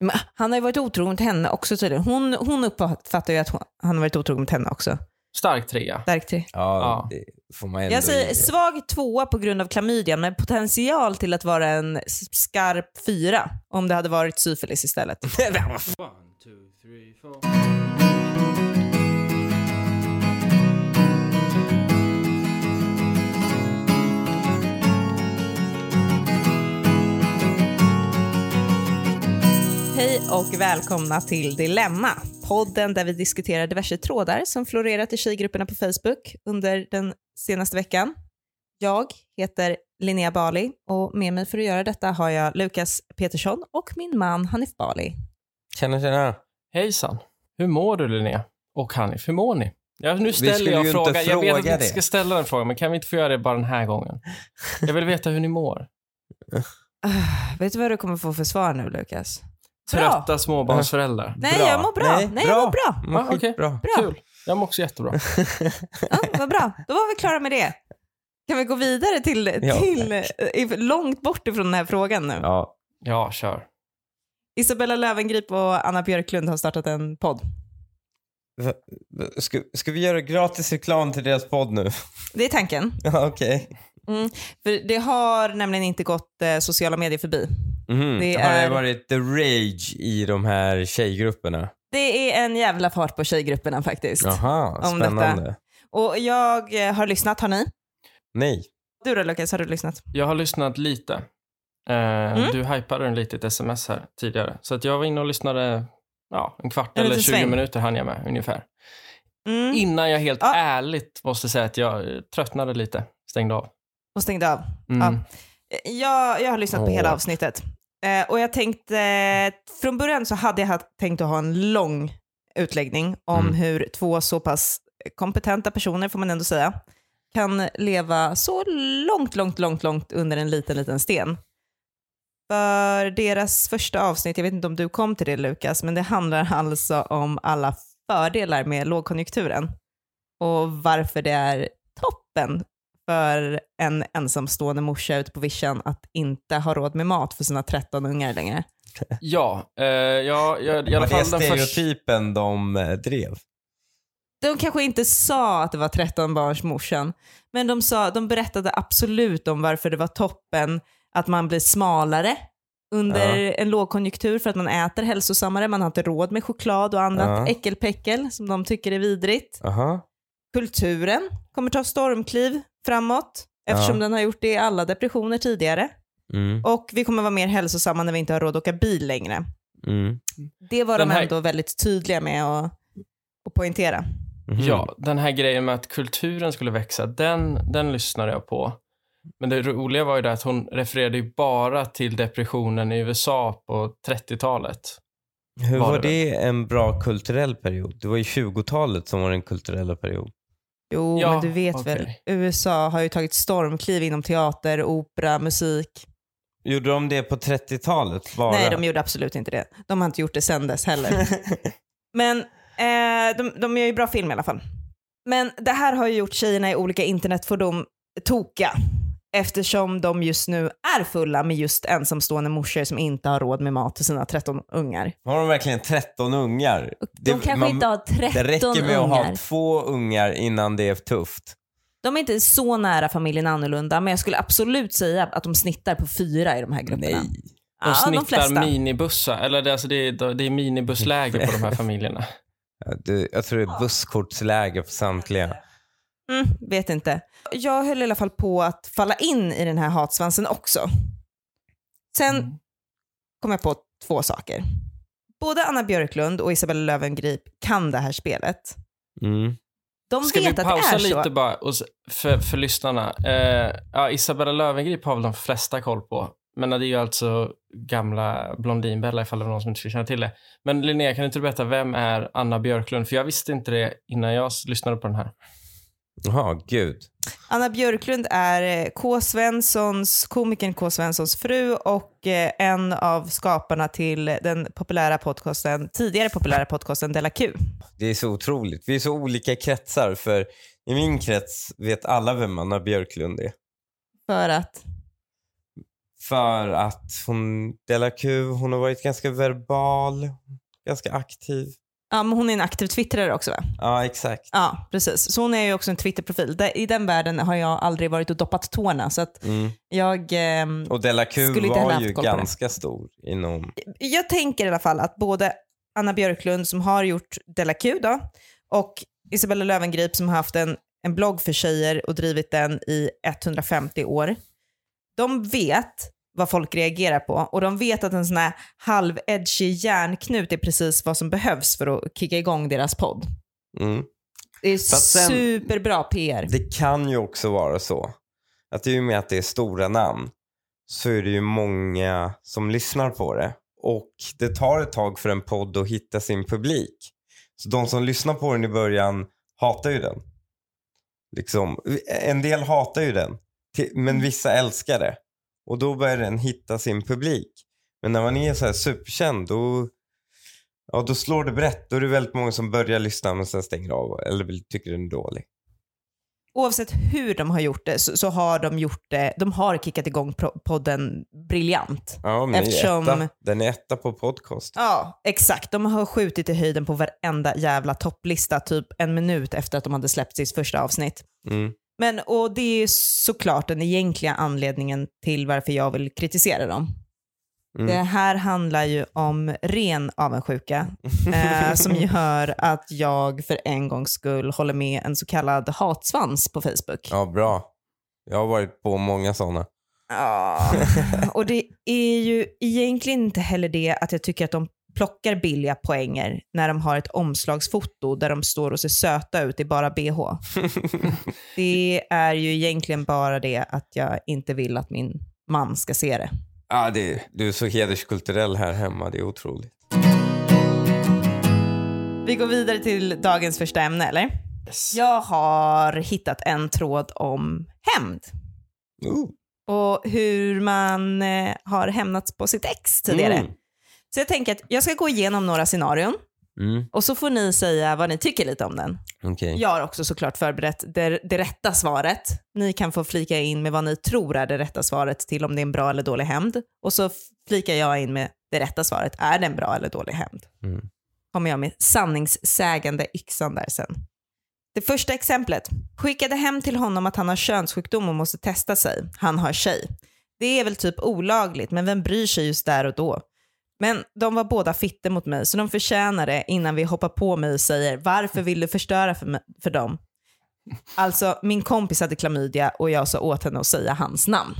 Men han har ju varit otrogen mot henne också tydligen. Hon, hon uppfattar ju att hon, han har varit otrogen mot henne också. Stark trea. Stark tre. Ja, Ja. det får man ändå Jag säger ge. svag tvåa på grund av klamydian med potential till att vara en skarp fyra om det hade varit syfilis istället. Hej och välkomna till Dilemma, podden där vi diskuterar diverse trådar som florerat i tjejgrupperna på Facebook under den senaste veckan. Jag heter Linnea Bali och med mig för att göra detta har jag Lukas Petersson och min man Hanif Bali. Tjena, tjena. Hejsan. Hur mår du Linnea? Och Hanif, hur mår ni? Ja, nu ställer jag frågan. Jag vet att vi fråga inte ska ställa den frågan, men kan vi inte få göra det bara den här gången? Jag vill veta hur ni mår. Uh, vet du vad du kommer få för svar nu Lukas? Bra. Trötta småbarnsföräldrar. Nej, jag mår bra. Nej, jag mår bra. Mår Ah, skitbra. Bra. Kul. Jag mår också jättebra. Ja, vad bra. Då var vi klara med det. Kan vi gå vidare till, Ja, till eh, långt bort ifrån den här frågan nu? Ja. Ja, kör. Isabella Löwengrip och Anna Björklund har startat en podd. Ska, ska vi göra gratis reklam till deras podd nu? Det är tanken. Ja, okej. Mm. För det har nämligen inte gått eh, sociala medier förbi. Mhm. Det Har det är- varit the rage i de här tjejgrupperna? Det är en jävla fart på tjejgrupperna faktiskt. Jaha, Om spännande. Och jag eh, har lyssnat, har ni? Nej. Du då Lukas, har du lyssnat? Jag har lyssnat lite. Eh, Mm. Du hypade den lite i ett sms här tidigare. Så att jag var inne och lyssnade ja, en kvart En eller liten 20 sväng. minuter hann jag med ungefär. Mm. Innan jag helt Ja. ärligt måste säga att jag eh, tröttnade lite. Stängde av. Och stängde av. Mm. Ja. Jag, jag har lyssnat på Åh. hela avsnittet. Eh, och jag tänkte, från början så hade jag tänkt att ha en lång utläggning om Mm. hur två så pass kompetenta personer, får man ändå säga, kan leva så långt, långt, långt, långt under en liten, liten sten. För deras första avsnitt, jag vet inte om du kom till det Lukas, men det handlar alltså om alla fördelar med lågkonjunkturen och varför det är toppen för en ensamstående morsa ute på vischan att inte ha råd med mat för sina 13 ungar längre. Ja, eh, ja, jag, i alla fall den stereotypen de eh, drev? De kanske inte sa att det var 13 barns morsan, men de, sa, de berättade absolut om varför det var toppen att man blir smalare under Ja. en lågkonjunktur för att man äter hälsosammare, man har inte råd med choklad och annat Ja. äckelpäckel som de tycker är vidrigt. Aha. Kulturen kommer ta stormkliv framåt eftersom Ja. den har gjort det i alla depressioner tidigare. Mm. Och vi kommer vara mer hälsosamma när vi inte har råd att åka bil längre. Mm. Det var Den de här- ändå väldigt tydliga med att, att poängtera. Mhm. Ja, den här grejen med att kulturen skulle växa, den, den lyssnade jag på. Men det roliga var ju det att hon refererade ju bara till depressionen i USA på 30-talet. Hur var var, det det en bra kulturell period? Det var ju 20-talet som var den kulturella period. Jo, Ja, men du vet okej. väl, USA har ju tagit stormkliv inom teater, opera, musik. Gjorde de det på 30-talet bara? Nej, de gjorde absolut inte det. De har inte gjort det sen dess heller. Men eh, de, de gör ju bra film i alla fall. Men det här har ju gjort tjejerna i olika internetfordon toka eftersom de just nu är fulla med just ensamstående morsor som inte har råd med mat till sina 13 ungar. Har de verkligen 13 ungar? De kanske man- inte har 13 Det räcker med ungar. att ha två ungar innan det är tufft. De är inte så nära familjen annorlunda, men jag skulle absolut säga att de snittar på fyra i de här grupperna. Nej. De Ja, de snittar flesta. minibussar, eller det, alltså det, är, det är minibussläge på de här familjerna. Ja, det, jag tror det är busskortsläge för samtliga. Mm, vet inte. Jag höll i alla fall på att falla in i den här hatsvansen också. Sen Mm. kom jag på två saker. Både Anna Björklund och Isabella Löwengrip kan det här spelet. Mm. De Ska vet vi att det pausa är så. lite bara och för, för lyssnarna? Eh, ja, Isabella Löwengrip har väl de flesta koll på. Men det är ju alltså gamla Blondinbella ifall det var någon som inte skulle känna till det. Men Linnea, kan du inte berätta, vem är Anna Björklund? För jag visste inte det innan jag lyssnade på den här. Jaha, gud. Anna Björklund är eh, K. Svenssons, komikern K. Svenssons fru och eh, en av skaparna till den populära podcasten, tidigare populära podcasten Della Q. Det är så otroligt. Vi är så olika kretsar för i min krets vet alla vem Anna Björklund är. För att, För att hon, Della Q, hon har varit ganska verbal, ganska aktiv. Ja, men hon är en aktiv twittrare också va? Ja, exakt. Ja, precis. Så hon är ju också en Twitterprofil. Där- I den världen har jag aldrig varit och doppat tårna. Så att Mm. jag, ehm, Och Della Q var ju ganska stor inom... jag tänker i alla fall att både Anna Björklund som har gjort Della Q då, och Isabella Löwengrip som har haft en, en blogg för tjejer och drivit den i 150 år. De vet vad folk reagerar på och de vet att en sån här halv-edgy järnknut är precis vad som behövs för att kicka igång deras podd. Mm. Det är sen- superbra PR. Det kan ju också vara så att i och med att det är stora namn så är det ju många som lyssnar på det. Och det tar ett tag för en podd att hitta sin publik. Så de som lyssnar på den i början hatar ju den. Liksom, en del hatar ju den, men vissa älskar det. Och då börjar den hitta sin publik. Men när man är så här superkänd då, ja, då slår det brett. Då är det väldigt många som börjar lyssna men sen stänger av eller tycker den är dålig. Oavsett hur de har gjort det så, så har de gjort det, de har kickat igång podden briljant. Ja, men Eftersom- etta. den är etta på podcast. Ja, exakt. De har skjutit i höjden på varenda jävla topplista typ en minut efter att de hade släppt sitt första avsnitt. Mm. Men, och det är såklart den egentliga anledningen till varför jag vill kritisera dem. Mm. Det här handlar ju om ren avundsjuka eh, som gör att jag för en gångs skull håller med en så kallad hatsvans på Facebook. Ja, bra. Jag har varit på många sådana. Ja, och det är ju egentligen inte heller det att jag tycker att de plockar billiga poänger när de har ett omslagsfoto där de står och ser söta ut i bara bh. Det är ju egentligen bara det att jag inte vill att min man ska se det. Ja, det, du är så hederskulturell här hemma. Det är otroligt. Vi går vidare till dagens första ämne, eller? Yes. Jag har hittat en tråd om hämnd Ooh. och hur man eh, har hämnats på sitt ex tidigare. Mm. Så jag tänker att jag ska gå igenom några scenarion Mm. och så får ni säga vad ni tycker lite om den. Okej. Jag har också såklart förberett det, det rätta svaret. Ni kan få flika in med vad ni tror är det rätta svaret till om det är en bra eller dålig hämnd. Och så flikar jag in med det rätta svaret. Är det en bra eller dålig hämnd? Mm. Kommer jag med sanningssägande yxan där sen. Det första exemplet. Skickade hem till honom att han har könssjukdom och måste testa sig. Han har tjej. Det är väl typ olagligt, men vem bryr sig just där och då? Men de var båda fitter mot mig, så de förtjänar det innan vi hoppar på mig och säger varför vill du förstöra för, mig, för dem? Alltså, min kompis hade klamydia och jag sa åt henne att säga hans namn.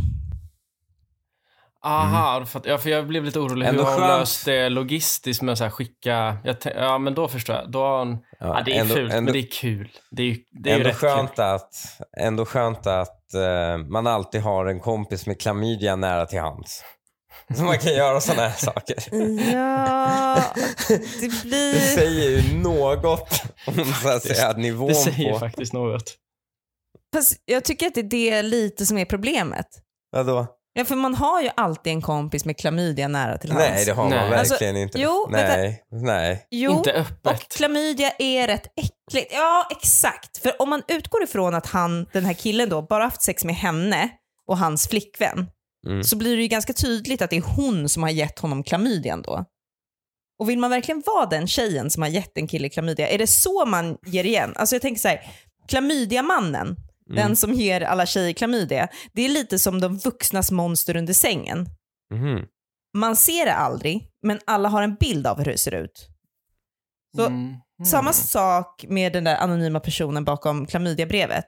Aha, för, ja, för jag blev lite orolig Ändå hur hon löst det logistiskt med att skicka... Ja, men då förstår jag. Då har hon, ja, det är ändå, fult, ändå, men det är kul. Det är det är ändå skönt kul. att, ändå skönt att eh, man alltid har en kompis med klamydia nära till hands. Så man kan göra sådana här saker. Ja, det Det blir... säger ju något om så att säga, nivån Det säger på... faktiskt något. Fast jag tycker att det är det lite som är problemet. Vadå? Ja, för man har ju alltid en kompis med klamydia nära till hands. Nej, det har man Nej. verkligen Alltså, inte. jo, nej, nej. Jo, Inte och öppet. klamydia är rätt äckligt. Ja, exakt. För om man utgår ifrån att han, den här killen då, bara haft sex med henne och hans flickvän, Mm. så blir det ju ganska tydligt att det är hon som har gett honom klamydian då. Och vill man verkligen vara den tjejen som har gett en kille klamydia? Är det så man ger igen? Alltså jag tänker så här, klamydiamannen, den som ger alla tjejer klamydia, det är lite som de vuxnas monster under sängen. Mhm. Man ser det aldrig, men alla har en bild av hur det ser ut. Så Mm. samma sak med den där anonyma personen bakom klamydiabrevet.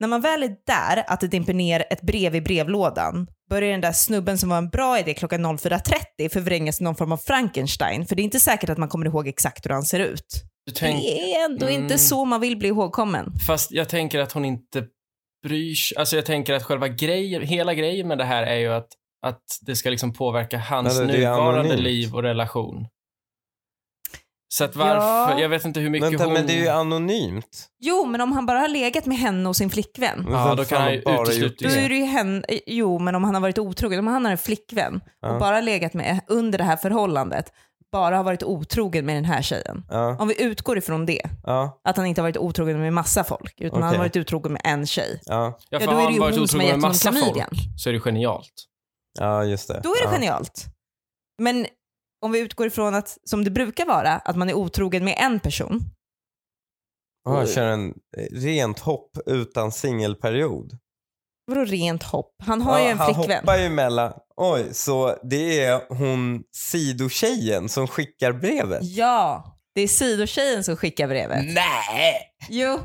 När man väl är där, att det dimper ner ett brev i brevlådan, börjar den där snubben som var en bra idé klockan 04.30 förvrängas till någon form av Frankenstein. För det är inte säkert att man kommer ihåg exakt hur han ser ut. Du tänk, Det är ändå Mm. inte så man vill bli ihågkommen. fast jag tänker att hon inte bryr sig. Alltså jag tänker att själva grejen, hela grejen med det här är ju att, att det ska liksom påverka hans är nuvarande anonymt. liv och relation. Så att varför, Ja. jag vet inte hur mycket Vänta, hon... men det är ju anonymt. Jo, men om han bara har legat med henne och sin flickvän, Ja, då kan han har ju bara utesluta då är det ju henne, jo men om han har varit otrogen, om han har en flickvän och Ja. bara legat med under det här förhållandet, bara har varit otrogen med den här tjejen. Ja, Om vi utgår ifrån det, ja, att han inte har varit otrogen med massa folk, utan han har varit otrogen med en tjej. ja. Ja, för då är har det ju varit hon som otrogen har med gett honom massa folk klamydian. så är det genialt. Ja, just det. Då är det ja. genialt. Men om vi utgår ifrån att, som det brukar vara, att man är otrogen med en person. Ja, jag kör en eh, rent hopp utan singelperiod. Vadå rent hopp? Han har ju Ja, en han flickvän. hoppar ju mellan... Oj, så det är hon sidotjejen som skickar brevet? Ja, det är sidotjejen som skickar brevet. Nej! Jo,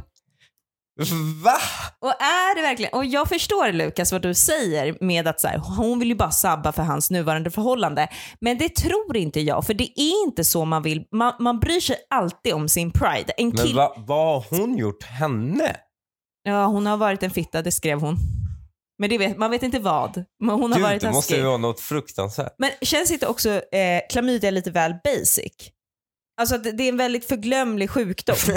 Va? och är det verkligen, och jag förstår Lukas vad du säger med att så här, hon vill ju bara sabba för hans nuvarande förhållande. Men det tror inte jag, för det är inte så man vill. Man, man bryr sig alltid om sin pride. En Men kill... va, vad har hon gjort henne? Ja, hon har varit en fitta, det skrev hon. Men det vet, man vet inte vad. Men hon har Gud, varit det måste ju vara något fruktansvärt. Men känns inte också eh, klamydia lite väl basic? Alltså det det är en väldigt förglömlig sjukdom.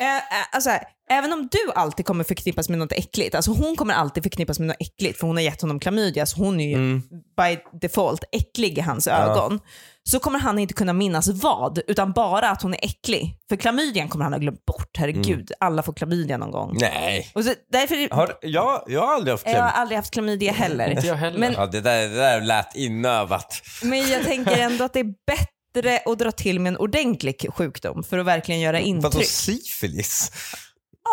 eh, eh, alltså här, även om du alltid kommer förknippas med något äckligt, alltså hon kommer alltid förknippas med något äckligt för hon har gett honom klamydia så hon är ju Mm. by default äcklig i hans ögon. Så kommer han inte kunna minnas vad, utan bara att hon är äcklig. För klamydian kommer han ha glömt bort, herregud. Alla får klamydia någon gång. Nej. Och så, därför, Har, jag, jag har aldrig haft jag har aldrig haft klamydia heller. Inte jag heller. Men- Ja, det, där, det där lät inövat. Men jag tänker ändå att det är bättre att dra till med en ordentlig sjukdom för att verkligen göra Vadå intryck. syfilis?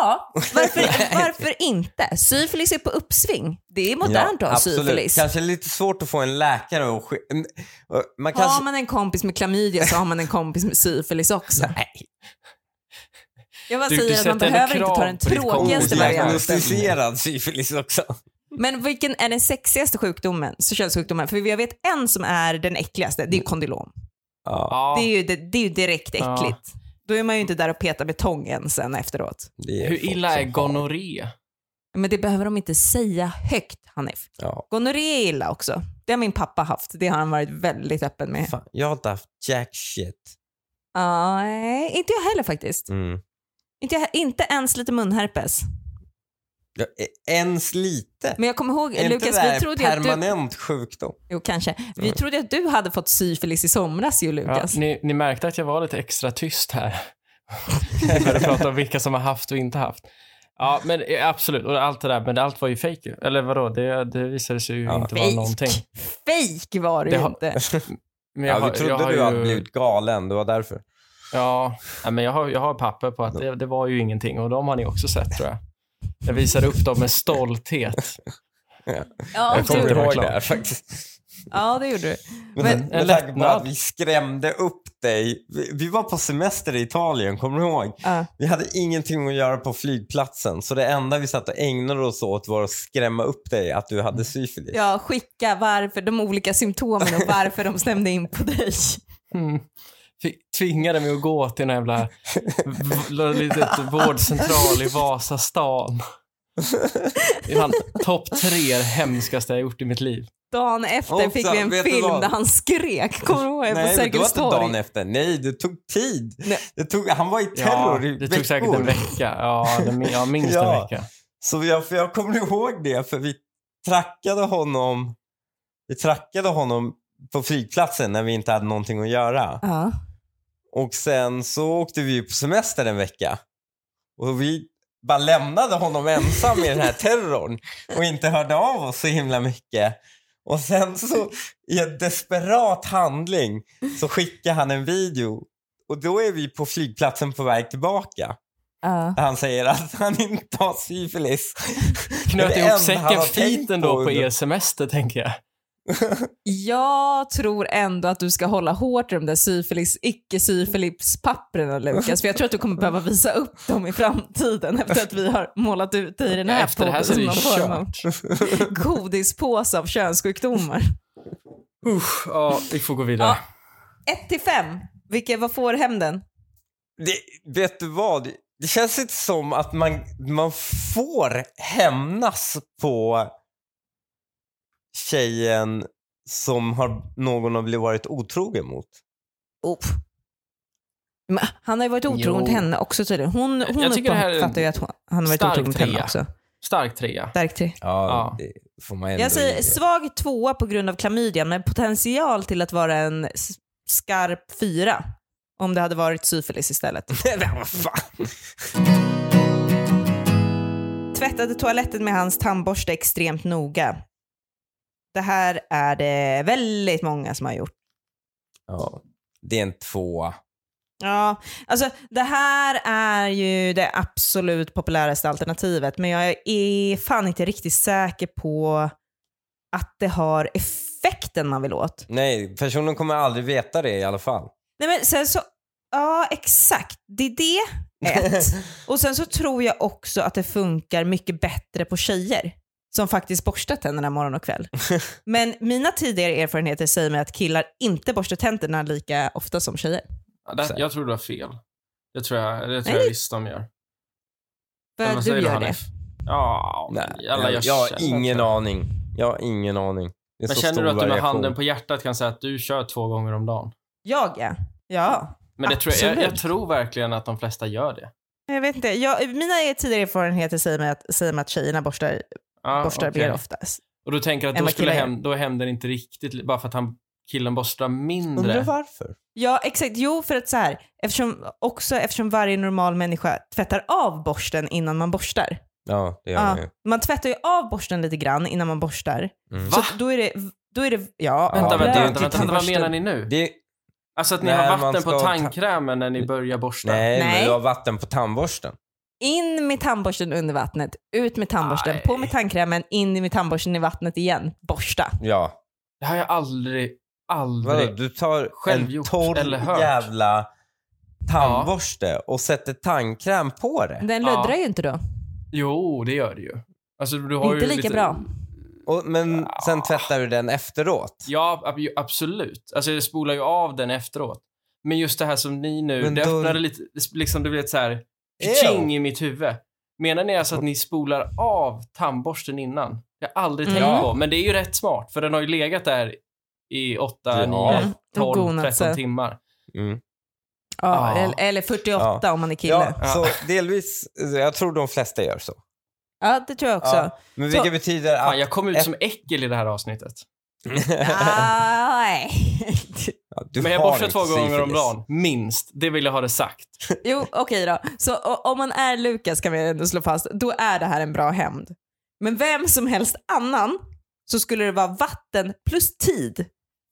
Ja, varför, varför inte? Syfilis är på uppsving. Det är modernt att ha syfilis. Kanske lite svårt att få en läkare att Man kanske... Har man en kompis med klamydia så har man en kompis med syfilis också. Nej. Jag bara Du- du säger att man behöver inte ta den tråkigaste varianten. Diagnostiserad syfilis också. Men vilken är den sexigaste sjukdomen, så könssjukdomen? För jag vet en som är den äckligaste, det är kondylom. Ja, ja, Det är ju, det, det är ju direkt Ja. äckligt. Då är man ju inte där och petar med tången sen efteråt. hur illa är gonorré? Men det behöver de inte säga högt, Hanif. Ja. Gonorré är illa också. Det har min pappa haft. Det har han varit väldigt öppen med. Fan, jag har inte haft jack shit. Ja, nej, inte jag heller faktiskt. Mm. Inte, jag, inte ens lite munherpes. Ja, e- ens lite. Men jag kommer ihåg, är inte Lukas, det vi trodde att du... permanent sjukdom? Jo, kanske. Vi trodde att du hade fått syfilis i somras ju, Ja, Lukas. ni, ni märkte att jag var lite extra tyst här. Jag började prata om vilka som har haft och inte haft. Ja, men eh, absolut. Och allt det där. Men allt var ju fejk. Eller vadå? Det, det visade sig ju Ja. inte vara någonting. Fake var det, Det ju inte. Men jag Ja, har- vi trodde jag har du ju, hade blivit galen, det var därför. Ja, ja, men jag har, jag har papper på att det, det var ju ingenting och de har ni också sett tror jag. Jag visade upp dem med stolthet. Ja, jag kommer ihåg klart. det här faktiskt. ja, det gjorde du. Men, Men- med En tanke på lättnad. att vi skrämde upp dig. Vi, vi var på semester i Italien, kommer du ihåg? Ja. Vi hade ingenting att göra på flygplatsen, så det enda vi satt och ägnade oss åt var att skrämma upp dig att du hade syfilis. Ja, skicka varför, de olika symptomen och varför de stämde in på dig. Mm. Tvingade mig att gå till en jävla litet vårdcentral i Vasastan. Det är topp tre hemskaste jag gjort i mitt liv. Dagen efter Också, fick vi en film vad? där han skrek, kommer du ihåg? På Nej, men det var Sergels inte dagen efter. Nej, det tog tid. Nej. Det tog, han var i Ja, terror i det veckor. tog säkert en vecka. Ja, det, ja minst Ja. en vecka. Så jag, för jag kommer ihåg det, för vi trackade honom vi trackade honom på flygplatsen när vi inte hade någonting att göra. Ja. Och sen så åkte vi på semester en vecka. Och vi bara lämnade honom ensam i den här terrorn och inte hörde av oss så himla mycket. Och sen så i en desperat handling så skickar han en video och då är vi på flygplatsen på väg tillbaka. Ja. Han säger att han inte har syfilis. Knöt ihop säcken fint ändå på under- er semester, tänker jag. Jag tror ändå att du ska hålla hårt i de där syfilis, icke-syfilis-papperna Lukas, för jag tror att du kommer behöva visa upp dem i framtiden efter att vi har målat ut dig i den här det podden som någon form av godispåse av könssjukdomar. Usch, ja, vi får gå vidare. Ja. 1 till 5, Vilka, vad får hämnden? Det, vet du vad? Det- Det känns inte som att man, man får hämnas på tjejen som har, någon har blivit varit otrogen mot. Oh. Men han har ju varit otrogen Jo. till henne också tydligen. Hon, hon Jag tycker det här är uppfattar ju att hon, han har varit otrogen mot henne trea. också. Stark trea. Stark tre. Ja, Ja. det får man ändå Jag säger ge. svag tvåa på grund av klamydian, men potential till att vara en skarp fyra. Om det hade varit syfilis istället. Nej, vad fan. Tvättade toaletten med hans tandborste extremt noga. Det här är det väldigt många som har gjort. Ja. Det är en tvåa. Ja, alltså det här är ju det absolut populäraste alternativet, men jag är fan inte riktigt säker på att det har effekten man vill åt. Nej, personen kommer aldrig veta det i alla fall. Nej men sen så, ja exakt, det är det ett. Och sen så tror jag också att det funkar mycket bättre på tjejer som faktiskt borstar tänderna morgon och kväll. Men mina tidigare erfarenheter säger mig att killar inte borstar tänderna lika ofta som tjejer. Ja, det, jag tror du har fel. Det tror jag, det tror Nej. jag visst de gör. För du gör det. Ja, Nej, alla jag, jag har ingen aning. Jag har ingen aning. Det är Men så känner stor du att du med variation. handen på hjärtat kan säga att du kör två gånger om dagen? Jag ja. Ja. Men det tror jag, jag, jag tror verkligen att de flesta gör det. Jag vet inte. Jag, mina tidigare erfarenheter säger mig att, säger mig att tjejerna borstar, Ja, borstar okej. mer oftast. Och du tänker att då, skulle hem, då är hämnden inte riktigt, bara för att han, killen borstar mindre. Undrar varför? Ja, exakt. Jo, för att så här, eftersom, också eftersom varje normal människa tvättar av borsten innan man borstar. Ja, det gör Ja, man ju. man tvättar ju av borsten lite grann innan man borstar. Mm. Så Va? då är det, då är det ja, Vänta, men vänta, det är vänta, inte vänta, vänta, vad menar ni nu? Det, Alltså att ni När har vatten på tandkrämen när ni börjar borsta? nej, men Nej. du har vatten på tandborsten. In med tandborsten under vattnet, ut med tandborsten, Aj. på med tandkrämen, in med tandborsten i vattnet igen, borsta. Det Ja. har jag aldrig, Vadå, aldrig... du tar Själv en gjort torr eller hört. jävla tandborste och sätter tandkräm på det. Den Ja. luddrar ju inte då. Jo, det gör det ju. Alltså, du har Inte ju lika lite... bra. Och, men Ja. sen tvättar du den efteråt. Ja, ab- ju- absolut. Alltså jag spolar ju av den efteråt. Men just det här som ni nu, Men det då- öppnade lite, liksom det blev ett så här. Ching i mitt huvud. Menar ni alltså att ni spolar av tandborsten innan? Jag har aldrig tänkt Mm. på, men det är ju rätt smart för den har ju legat där i 8, Ja. 9, Mm. 12, Gonat 13 sig. timmar. Mm. Ja, Ja. Eller, eller 48 Ja. om man är kille. Ja, så delvis, jag tror de flesta gör så. Ja, det tror jag också. Ja. Men vilket Så- betyder Fan, att... jag kom ut ett- som äckel i det här avsnittet. Nej. Ja, du men jag borstar två gånger om syfilis. dagen, minst. Det vill jag ha det sagt. Jo, okej då. Så om man är Lukas kan vi ändå slå fast, då är det här en bra hämnd. Men vem som helst annan så skulle det vara vatten plus tid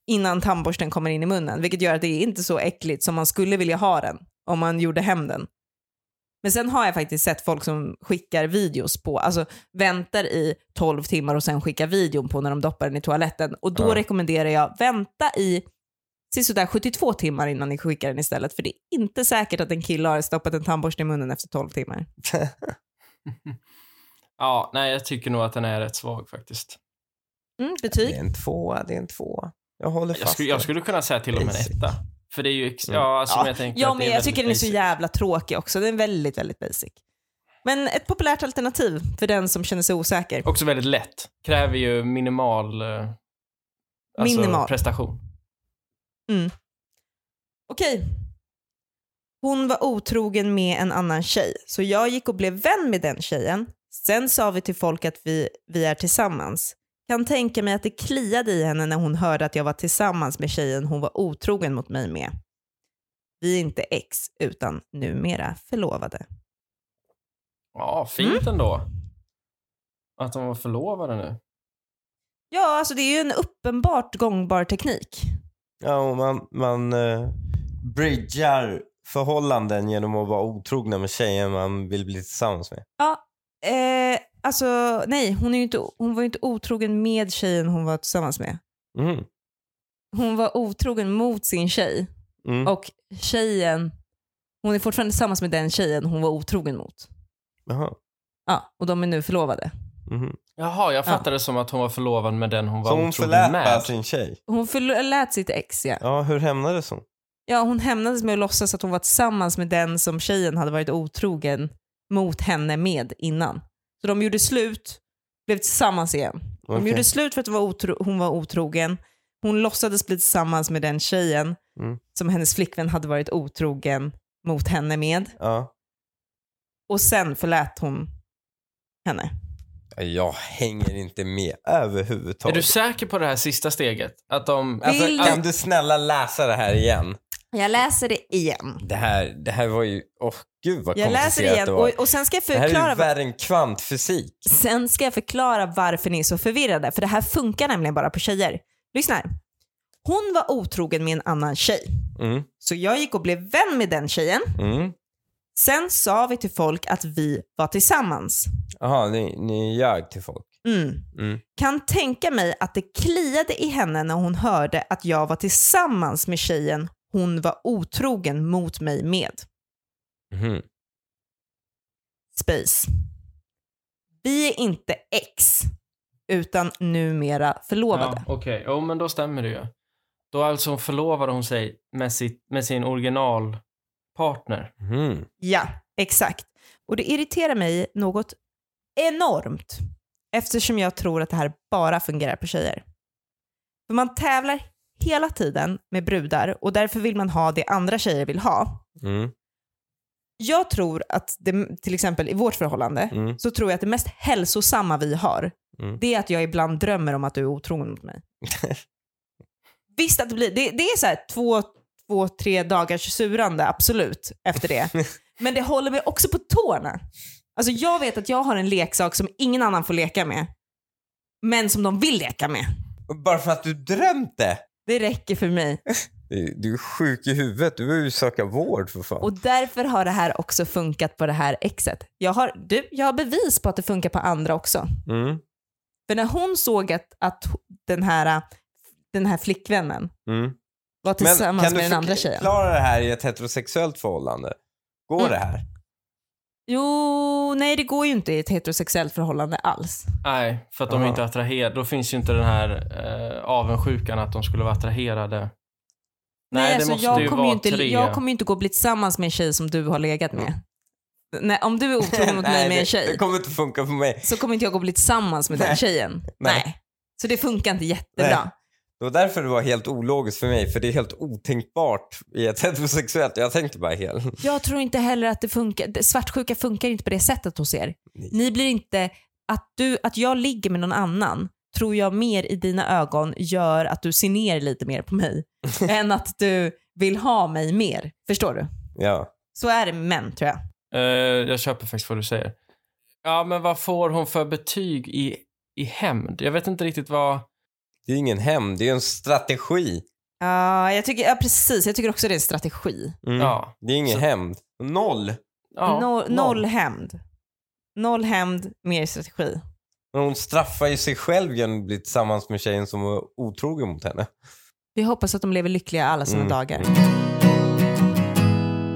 innan tandborsten kommer in i munnen, vilket gör att det är inte så äckligt som man skulle vilja ha den om man gjorde hämnden. Men sen har jag faktiskt sett folk som skickar videos på, alltså väntar i 12 timmar och sen skickar videon på när de doppar den i toaletten. Och då Ja. rekommenderar jag vänta i sådär 72 timmar innan ni skickar den istället. För det är inte säkert att en kille har stoppat en tandborste i munnen efter 12 timmar. Ja, nej, jag tycker nog att den är rätt svag faktiskt. Mm, Det betyg? är en tvåa, det är en tvåa. Jag håller Jag fast skulle, vid jag det. skulle kunna säga till och med en etta. För det är ju, ex- Mm. ja, alltså, Ja, men jag tänker Ja, men jag tycker den är så basic. jävla tråkig också. Den är väldigt, väldigt basic. Men ett populärt alternativ för den som känner sig osäker. Också väldigt lätt. Kräver ju minimal, eh, alltså Minimal. prestation. Okej. Hon var otrogen med en annan tjej, så jag gick och blev vän med den tjejen. Sen sa vi till folk att vi, vi är tillsammans. Kan tänka mig att det kliade i henne när hon hörde att jag var tillsammans med tjejen hon var otrogen mot mig med. Vi är inte ex, utan numera förlovade. Ja, fint Mm. ändå. Att de var förlovade nu. Ja, alltså det är ju en uppenbart gångbar teknik. Ja, och man, man uh, bridgar förhållanden genom att vara otrogna med tjejen man vill bli tillsammans med. Ja, eh, alltså nej, hon, är ju inte, hon var ju inte otrogen med tjejen hon var tillsammans med. Mm. Hon var otrogen mot sin tjej Mm. och tjejen, hon är fortfarande tillsammans med den tjejen hon var otrogen mot. Jaha. Ja, och de är nu förlovade. Mhm. Jaha, jag Ja. fattade det som att hon var förlovad med den hon var Så hon otrogen förlät bara med. sin tjej? Hon förlät sitt ex ja. Ja, hur hämnades hon? Ja, hon hämnades med att låtsas att hon var tillsammans med den som tjejen hade varit otrogen mot henne med innan. Så de gjorde slut, blev tillsammans igen. De Okej. gjorde slut för att hon var, otro, hon var otrogen. Hon låtsades bli tillsammans med den tjejen Mm. som hennes flickvän hade varit otrogen mot henne med. Ja. Och sen förlät hon henne. Jag hänger inte med Är överhuvudtaget. du säker på det här sista steget? Att de... Alltså, kan du snälla läsa det här igen? Jag läser det igen. Det här, det här var ju, åh gud vad Jag läser komplicerat det igen det var. och, och sen ska jag det här är förklara ju värre än kvantfysik. Sen ska jag förklara varför ni är så förvirrade, för det här funkar nämligen bara på tjejer. Lyssna här. Hon var otrogen med en annan tjej. Mm, Så jag gick och blev vän med den tjejen. mm. Sen sa vi till folk att vi var tillsammans. Jaha, ni, ni ljög till folk. Mm. Mm. Kan tänka mig att det kliade i henne när hon hörde att jag var tillsammans med tjejen hon var otrogen mot mig med. Mhm. Space. Vi är inte ex, utan numera förlovade. Ja, Okej, jo men då stämmer det ju. Då alltså förlovade hon sig med, sitt, med sin originalpartner. Mhm. Ja, exakt. Och det irriterar mig något enormt eftersom jag tror att det här bara fungerar på tjejer. För man tävlar hela tiden med brudar och därför vill man ha det andra tjejer vill ha. Mm. Jag tror att det, till exempel i vårt förhållande, Mm. så tror jag att det mest hälsosamma vi har, Mm. det är att jag ibland drömmer om att du är otrogen mot mig. Visst att det blir, det, det är så här två, två, tre dagars surande, absolut, efter det. Men det håller mig också på tårna. Alltså jag vet att jag har en leksak som ingen annan får leka med, men som de vill leka med. Bara för att du drömt det? Det räcker för mig. Du, du är sjuk i huvudet, du behöver ju söka vård för fan. Och därför har det här också funkat på det här exet. Jag har, du, jag har bevis på att det funkar på andra också. Mm. För när hon såg att, att den, här, den här flickvännen Mm. var tillsammans kan med du den andra tjejen. förklara det här i ett heterosexuellt förhållande? Går Mm. det här? Jo, nej det går ju inte i ett heterosexuellt förhållande alls. Nej, för att de Aha. inte är attraherade. Då finns ju inte den här eh, avundsjukan att de skulle vara attraherade. Nej, det alltså, måste jag ju kommer ju vara inte, tre. Jag kommer ju inte gå och bli tillsammans med en tjej som du har legat med. Nej, om du är otrogen mot mig med en det, det tjej kommer inte funka för mig. så kommer inte jag gå och bli tillsammans med den Nej. tjejen. Nej. Nej. Så det funkar inte jättebra. Nej. Det var därför det var helt ologiskt för mig, för det är helt otänkbart i ett heterosexuellt. Jag tänkte bara helt... Jag tror inte heller att det funkar. Svartsjuka funkar inte på det sättet hos er. Nej. Ni blir inte, att, du, att jag ligger med någon annan tror jag mer i dina ögon gör att du ser ner lite mer på mig än att du vill ha mig mer. Förstår du? Ja. Så är det med män tror jag. Eh, jag köper faktiskt vad du säger. Ja, men vad får hon för betyg i, i hämnd? Jag vet inte riktigt vad... Det är ingen hämnd, det är en strategi. Ja, jag tycker, ja, precis. Jag tycker också det är en strategi. Mm. Ja. Det är ingen Så- hämnd. Noll. Ja, noll, noll hämnd. Noll hämnd, mer strategi. Men hon straffar ju sig själv genom att bli tillsammans med tjejen som var otrogen mot henne. Vi hoppas att de lever lyckliga alla sina Mm. dagar.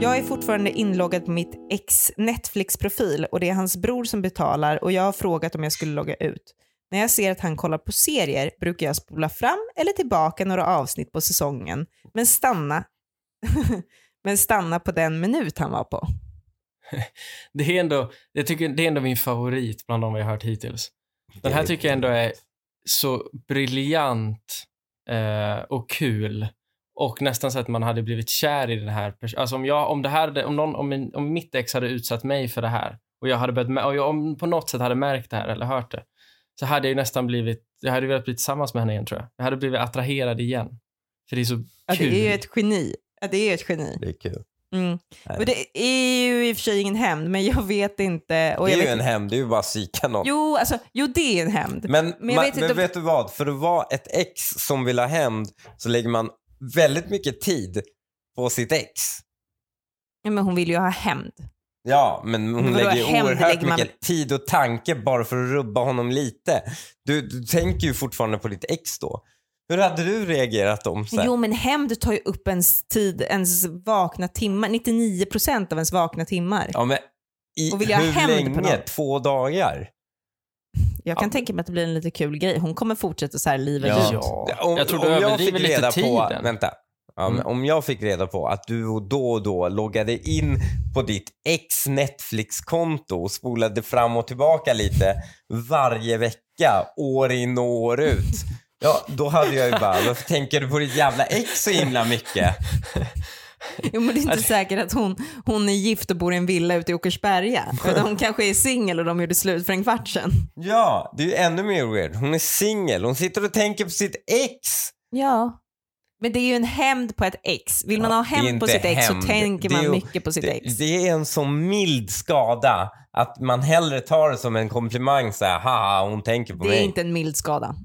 Jag är fortfarande inloggad på mitt ex Netflix-profil och det är hans bror som betalar och jag har frågat om jag skulle logga ut. När jag ser att han kollar på serier brukar jag spola fram eller tillbaka några avsnitt på säsongen, men stanna, men stanna på den minut han var på. Det är ändå, jag tycker det är ändå min favorit bland de vi har hört hittills. Den här tycker jag ändå är så briljant eh, och kul. Och nästan så att man hade blivit kär i den här personen. Alltså om, jag, om, det här hade, om, någon, om, min, om mitt ex hade utsatt mig för det här och jag hade börjat, och jag om på något sätt hade märkt det här eller hört det så hade jag ju nästan blivit, jag hade velat bli tillsammans med henne igen tror jag. Jag hade blivit attraherad igen. För det är så Ja, kul. det är ju ett geni. Ja, det är ett geni. Det är kul. Mm. Och det är ju i och för sig ingen hämnd, men jag vet inte. Och det är ju vet en hämnd, det är ju bara att psyka någon. Jo, alltså, jo, det är en hämnd. Men, Men jag man, vet inte men om- vet du vad? För att vara ett ex som vill ha hämnd så lägger man väldigt mycket tid på sitt ex. Ja, men hon vill ju ha hämnd. Ja, men hon Men vadå, lägger hämnd oerhört lägger man- mycket tid och tanke bara för att rubba honom lite. Du, du tänker ju fortfarande på ditt ex då. Hur hade du reagerat om så här? Jo, men hämnd tar ju upp ens tid, ens vakna timmar. 99% av ens vakna timmar. Ja, men i Och vill jag hur länge? någon? Två dagar? Jag kan Ja. tänka mig att det blir en lite kul grej. Hon kommer fortsätta så här livet Ja. ut. Ja. Om, jag tror om du jag överdriver fick lite reda på, tiden. vänta. Ja, Mm. Om jag fick reda på att du då och då loggade in på ditt ex Netflix-konto och spolade fram och tillbaka lite varje vecka, år in och år ut. Ja, då hade jag ju bara, varför tänker du på ditt jävla ex så himla mycket? Jo, men det är inte säkert att hon, hon är gift och bor i en villa ute i Åkersberga. Hon kanske är singel och de gjorde slut för en kvart sedan. Ja, det är ju ännu mer weird. Hon är singel, hon sitter och tänker på sitt ex. Ja. Men det är ju en hämnd på ett ex. Vill man Ja, ha det är hämnd på sitt ex hämnd. så tänker Det är man ju- mycket på sitt det, ex. det är en så mild skada att man hellre tar det som en komplimang så här, haha hon tänker på Det mig. är inte en mild skada.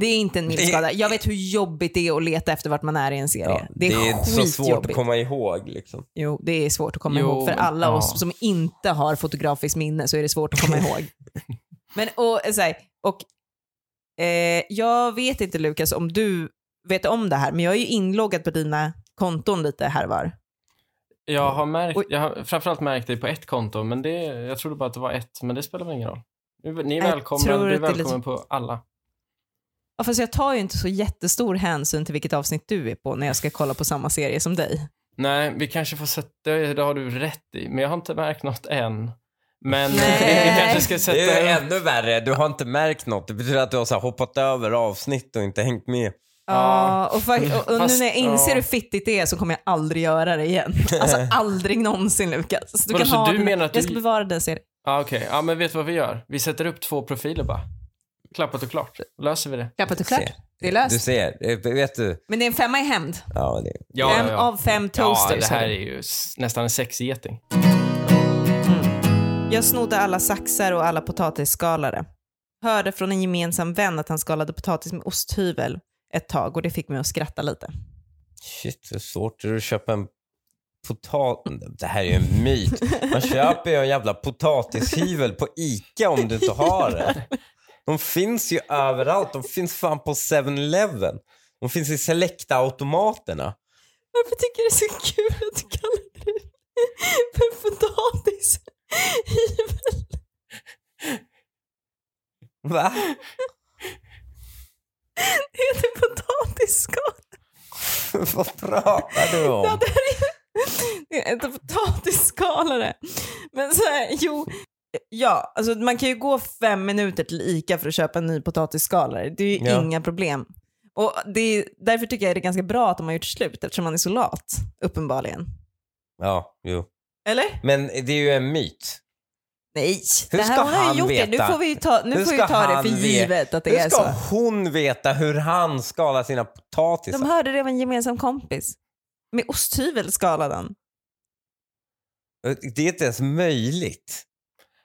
Det är inte en mild Det- skada. Jag vet hur jobbigt det är att leta efter vart man är i en serie. Ja, det är, så svårt att skitjobbigt. komma ihåg liksom. Jo, det är svårt att komma Jo, ihåg. För alla ja. oss som inte har fotografiskt minne så är det svårt att komma ihåg. Men och, så här, och eh, jag vet inte Lukas om du vet om det här, men jag är ju inloggad på dina konton lite här var. Jag har, märkt, jag har framförallt märkt det på ett konto, men det, jag trodde bara att det var ett, men det spelar väl ingen roll. Ni ni är välkomna, du är är lite- välkommen på alla. Ja, fast jag tar ju inte så jättestor hänsyn till vilket avsnitt du är på när jag ska kolla på samma serie som dig. Nej, vi kanske får sätta, det, det har du rätt i, men jag har inte märkt något än. Men vi, kanske ska sätta... Det är ännu värre, du har inte märkt något. Det betyder att du har hoppat över avsnitt och inte hängt med. Ja, och, och, och nu när jag inser hur fittigt det är så kommer jag aldrig göra det igen. Alltså aldrig någonsin Lukas. Så du Vadå, kan så ha du den- menar att jag du- ska bevara den serien. Ja, okej. Ja, men vet du vad vi gör? Vi sätter upp två profiler bara. Klappat och klart. Löser vi det. Klappat och klart. Det är Du löst. ser, eh, vet du? Men det är en femma i hämnd. Ja, det, fem av fem toasters. Ja, det här är du. ju s- nästan en sexgeting. Jag snodde alla saxar och alla potatisskalare. Hörde från en gemensam vän att han skalade potatis med osthyvel ett tag och det fick mig att skratta lite. shit, hur svårt är det att köpa en potatis... Det här är ju en myt. Man köper ju en jävla potatishyvel på ICA om du inte har det. De finns ju överallt. De finns fan på 7-Eleven. De finns i Selecta-automaterna. Varför tycker jag det är så kul att du kallar det för potatishyvel? Va? Det heter potatisskal. Vad pratar du Ja, om? det, här är, är inte potatisskalare. Men så här, jo. Ja, alltså man kan ju gå fem minuter till ICA för att köpa en ny potatisskalare. Det är ju Ja. inga problem. Och det är, därför tycker jag det är ganska bra att de har gjort slut eftersom man är så lat, uppenbarligen. Ja, jo. Eller? Men det är ju en myt. Nej, Hur det här ska har ju han gjort det. veta? Nu får vi ju ta, nu Hur får vi ska ta det han för ve- givet att det Hur är ska så. hon veta hur han skalar sina potatisar? De hörde det av en gemensam kompis. Med osthyvel skalade han. Det är inte ens möjligt.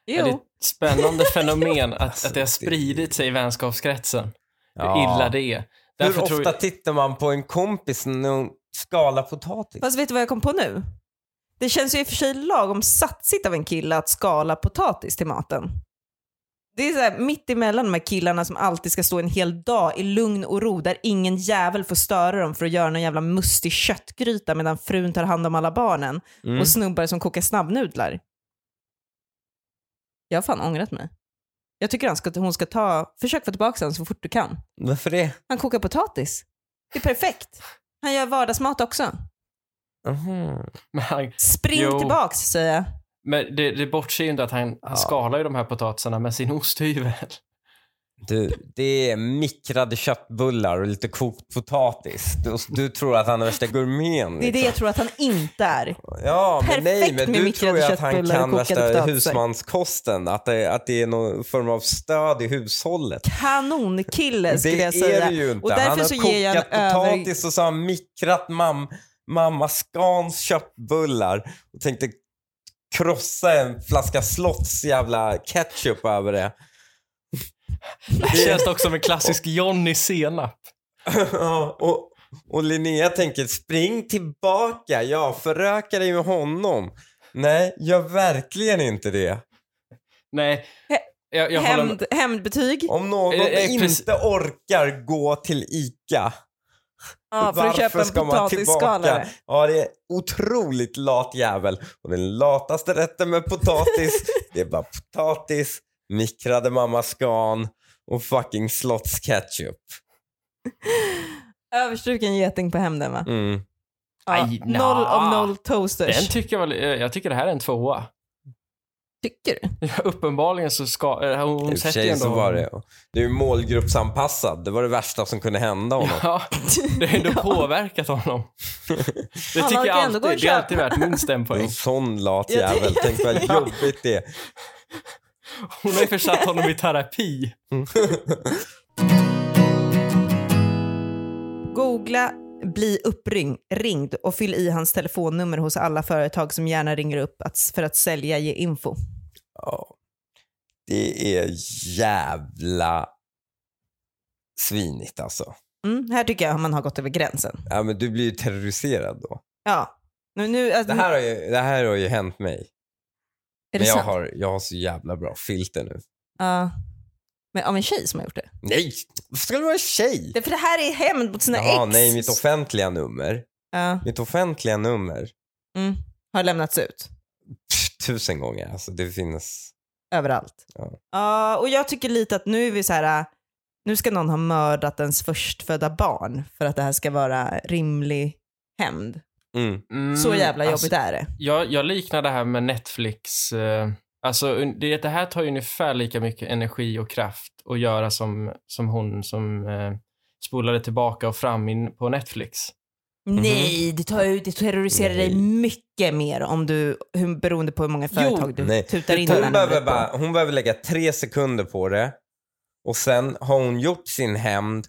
Ja, det är Jo. ett spännande fenomen att, Alltså, att det har det- spridit sig i vänskapskretsen. Hur Ja. illa det är. Hur Därför ofta tror jag, tittar man på en kompis när hon skalar potatis? Fast vet du vad jag kom på nu? Det känns ju i och för sig lagom satsigt av en kille att skala potatis till maten. Det är så här, mitt emellan de här killarna som alltid ska stå en hel dag i lugn och ro där ingen jävel får störa dem för att göra någon jävla mustig köttgryta medan frun tar hand om alla barnen Mm. och snubbar som kokar snabbnudlar. Jag har fan ångrat mig. Jag tycker han ska, hon ska ta, försök få tillbaka honom så fort du kan. Varför det? Han kokar potatis. Det är perfekt. Han gör vardagsmat också. Men, han, Spring Jo. tillbaks säger jag. men det, det bortser ju inte att han, han skalar ju de här potatisarna med sin osthyvel. Du, det är mikrade köttbullar och lite kokt potatis. Du, du tror att han är värsta gourmeten. Det är det jag tror att han inte är. Ja, men nej, Perfekt men du tror ju att han kan värsta husmanskosten. Att det, att det är någon form av stöd i hushållet. Kanonkille skulle det jag säga. är det ju inte. Och därför han har så kokat ger jag en potatis över... och så har han mikrat mam, mamma Scans köttbullar och tänkte krossa en flaska Slotts jävla ketchup över det. Det känns också som en klassisk Johnny senap. Och, och Linnea tänker spring tillbaka, ja föröka dig med honom. Nej, gör verkligen inte det. Nej, jag, jag. Hämnd, hämndbetyg. Om någon Eh, eh, inte orkar gå till ICA, Ja, för att köpa en ska man tillbaka? potatisskalare. Ja, det är otroligt lat jävel. Och den lataste rätten med potatis, det är bara potatis, mikrade mamma Scan och fucking Slotts ketchup. Överstruken geting på hämnden va? Mm. Ja, Aj, noll av noll toasters. Den tycker jag, väl, eh, jag tycker det här är en tvåa. Tycker du? Ja, uppenbarligen så ska, eh, I hon och för sätter ju sig ändå... så var det. Det är ju målgruppsanpassad. Det var det värsta som kunde hända honom. Ja, det har ändå påverkat honom. Det Han tycker jag alltid, det är alltid köpa. värt minst en poäng. En sån lat Jag jävel. Tänk vad Ja. jobbigt det är. Hon har ju försatt honom i terapi. Googla bli uppringd och fyll i hans telefonnummer hos alla företag som gärna ringer upp att, för att sälja ge info. Ja. Det är jävla svinigt alltså. Mm, här tycker jag man har gått över gränsen. Ja, men du blir ju terroriserad då. Ja. Nu, nu, alltså, Det här har ju, det här har ju hänt mig. är Men jag sant? har, jag har så jävla bra filter nu. Ja. Men av en tjej som har gjort det? Nej, varför ska det vara en tjej? det för det här är hämnd mot sina Jaha, ex. nej, mitt offentliga nummer. Ja. Mitt offentliga nummer. Mm. Har lämnats ut. Tusen gånger. Alltså det finns... Överallt. Ja. Ja, och jag tycker lite att nu är vi så här, äh, nu ska någon ha mördat ens förstfödda barn för att det här ska vara rimlig hämnd. Mm. Mm, Så jävla jobbigt alltså, är det. jag, jag liknar det här med Netflix. Eh, alltså, det, det här tar ju ungefär lika mycket energi och kraft att göra som, som hon som eh, spolade tillbaka och fram in på Netflix. Nej, det, tar det terroriserar dig Nej. mycket mer om du, hur, beroende på hur många företag du Nej. tutar in hon, behöver bara, hon behöver lägga tre sekunder på det och sen har hon gjort sin hämnd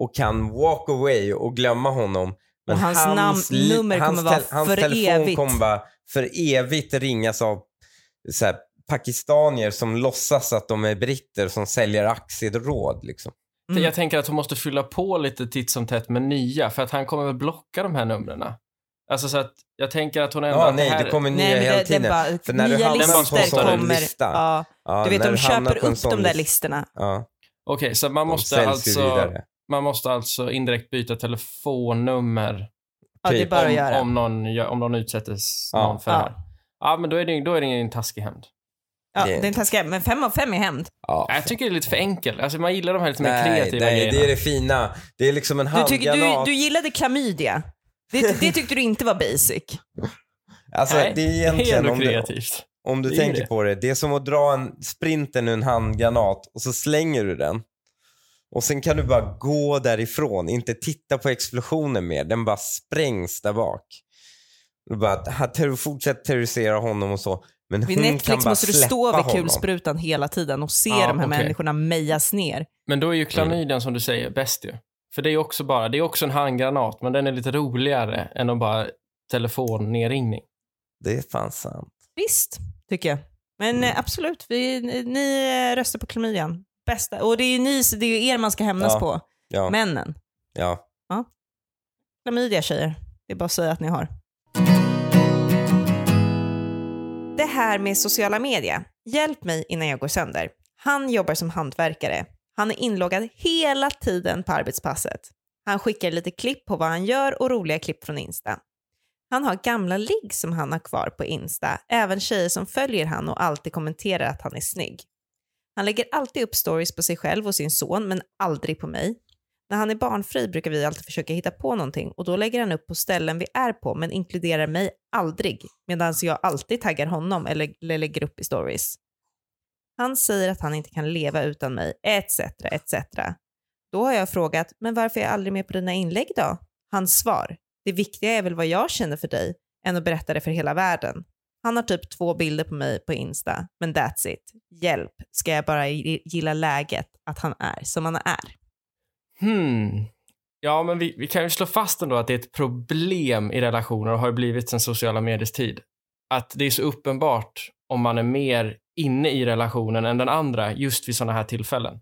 och kan walk away och glömma honom. Men Och hans li- namn- nummer hans kommer vara hans för telefon evigt. kommer bara för evigt ringas av så här, pakistanier som låtsas att de är britter som säljer aktieråd. Liksom. Mm. Jag tänker att hon måste fylla på lite titt som tätt med nya, för att han kommer väl blocka de här numren. Alltså så att jag tänker att hon ändå... Ja, nej, här, det kommer nya Nej, hela det, tiden. bara, För när du hamnar på en sån kommer. lista, Ja, Ja, du vet, de köper upp de där listorna. Ja, Okej, så man måste, alltså, man måste alltså indirekt byta telefonnummer Ja, det är Typ, att om, göra. om, någon, om någon utsättes Ja. någon för det här. Ja, men då är det, då är det ingen taskig hämnd. Ja, Det är det är en taskig, men fem av fem är hämnd. Ja. Jag tycker det är lite för enkelt. Alltså man gillar de här lite mer Nej, kreativa nej grejerna. det är det fina. Det är liksom en Du, tycker, du, du gillade klamydia. Det, det tyckte du inte var basic. Alltså, Nej, det är det är egentligen ändå om du, kreativt. om du Det tänker det. på det. Det är som att dra en sprinter ur en handgranat och så slänger du den. Och sen kan du bara gå därifrån, inte titta på explosionen mer. Den bara sprängs där bak. Du bara, här, fortsätt terrorisera honom och så. Men Vid Netflix måste du stå vid honom. kulsprutan hela tiden och se Ja, de här okej. människorna mejas ner. Men då är ju Mm. klamydian som du säger bäst ju. För det är också bara, det är också en handgranat, men den är lite roligare än att bara telefonnedringning. Det är fan sant. Visst, tycker jag. Men Mm. eh, absolut, vi, ni eh, röstar på klamydian. Bästa. Och det är ju ni, det är ju er man ska hämnas Ja. på. Ja, Männen. ja. Klamydia tjejer. Det är bara att säga att ni har. Det här med sociala medier. Hjälp mig innan jag går sönder. Han jobbar som hantverkare. Han är inloggad hela tiden på arbetspasset. Han skickar lite klipp på vad han gör och roliga klipp från Insta. Han har gamla ligg som han har kvar på Insta, även tjejer som följer han och alltid kommenterar att han är snygg. Han lägger alltid upp stories på sig själv och sin son, men aldrig på mig. När han är barnfri brukar vi alltid försöka hitta på någonting och då lägger han upp på ställen vi är på men inkluderar mig aldrig medan jag alltid taggar honom eller, lägger upp i stories. Han säger att han inte kan leva utan mig, etc. etc. Då har jag frågat, men varför är jag aldrig med på dina inlägg då? Hans svar, det viktiga är väl vad jag känner för dig än att berätta det för hela världen. Han har typ två bilder på mig på Insta, men that's it. Hjälp, ska jag bara gilla läget att han är som han är? Hmm. Ja, men vi, vi kan ju slå fast ändå att det är ett problem i relationer och har blivit sen sociala mediers tid. Att det är så uppenbart om man är mer inne i relationen än den andra just vid sådana här tillfällen.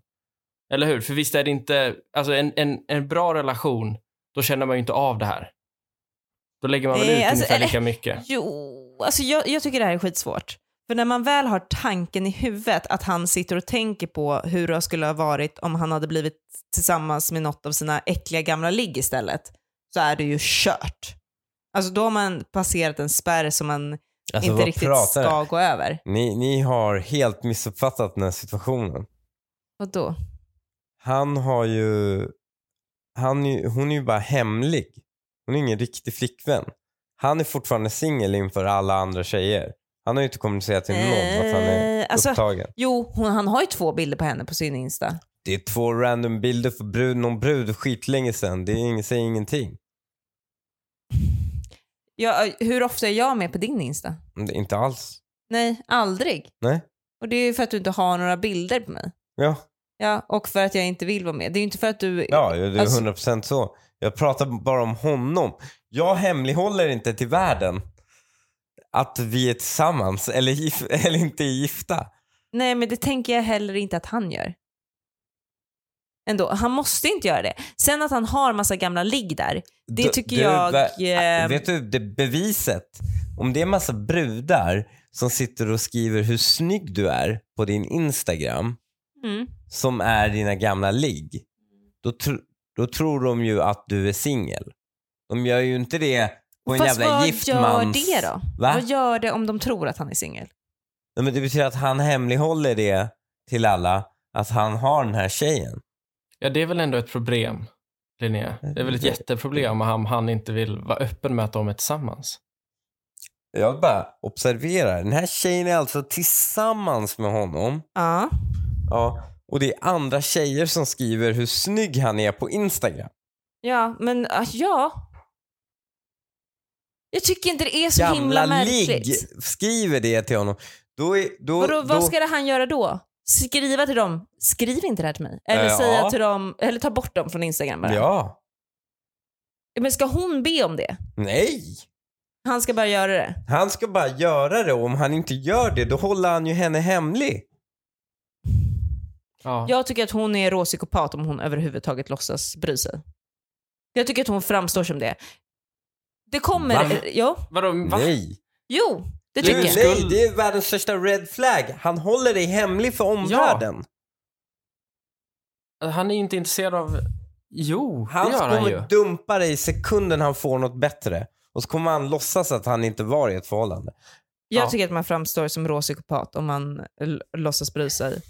Eller hur? För visst är det inte, alltså en, en, en bra relation, då känner man ju inte av det här. Då lägger man väl ut alltså, ungefär eller- lika mycket. Jo, alltså jag, jag tycker det här är skitsvårt. För när man väl har tanken i huvudet att han sitter och tänker på hur det skulle ha varit om han hade blivit tillsammans med något av sina äckliga gamla ligg istället, så är det ju kört. Alltså då har man passerat en spärr som man Alltså, inte riktigt pratar ska gå över. Ni, ni har helt missuppfattat den här situationen. Och då? Han har ju, han, hon är ju bara hemlig. Hon är ingen riktig flickvän. Han är fortfarande singel inför alla andra tjejer. Han har ju inte kommunicerat till någon att han är Eh, alltså- upptagen. Jo, hon, han har ju två bilder på henne på sin Insta. Det är två random bilder för brud, någon brud skitlänge sedan. Det är ing, säger ingenting. Ja, hur ofta är jag med på din Insta? Är Inte alls. Nej, aldrig. Nej. Och det är ju för att du inte har några bilder på mig. Ja. Ja, och för att jag inte vill vara med. Det är ju inte för att du... Ja, det är Alltså- 100% så. Jag pratar bara om honom. Jag hemlighåller inte till världen att vi är tillsammans eller, gif- eller inte är gifta. Nej, men det tänker jag heller inte att han gör. Ändå, han måste inte göra det. Sen att han har massa gamla ligg där, det Du- tycker du, jag... vä- eh, Vet du, det beviset. Om det är massa brudar som sitter och skriver hur snygg du är på din Instagram, mm. som är dina gamla ligg, då, tr- då tror de ju att du är singel. De gör ju inte det på en Fast jävla vad gift gör det då? Va? Vad gör det om de tror att han är singel? Nej, men det betyder att han hemlighåller det till alla, att han har den här tjejen. Ja, det är väl ändå ett problem, Linnea. Det är väl ett Det- jätteproblem om han inte vill vara öppen med att de är tillsammans. Jag bara observerar, den här tjejen är alltså tillsammans med honom. Ja. Ja, och det är andra tjejer som skriver hur snygg han är på Instagram. Ja, men ah, ja. Jag tycker inte det är så himla Gamla ligg märkligt. skriver det till honom. Då är, då, Vadå, då, vad ska det han göra då? Skriva till dem, skriv inte det här till mig. Eller Eh, säga ja. till dem, eller ta bort dem från Instagram bara. Ja. Men ska hon be om det? Nej. Han ska bara göra det. Han ska bara göra det och om han inte gör det då håller han ju henne hemlig. Ja. Jag tycker att hon är råpsykopat om hon överhuvudtaget låtsas bry sig. Jag tycker att hon framstår som det. Det kommer... Va? Jo, Vadå, va? Nej. jo det tycker är, jag. Nej, det är världens största red flag. Han håller dig hemlig för omvärlden. Han är ju inte intresserad av... Jo, Han det gör han kommer ju. dumpa dig sekunden han får något bättre. Och så kommer han låtsas att han inte var i ett förhållande. Jag Ja. tycker att man framstår som råpsykopat om man låtsas bry sig.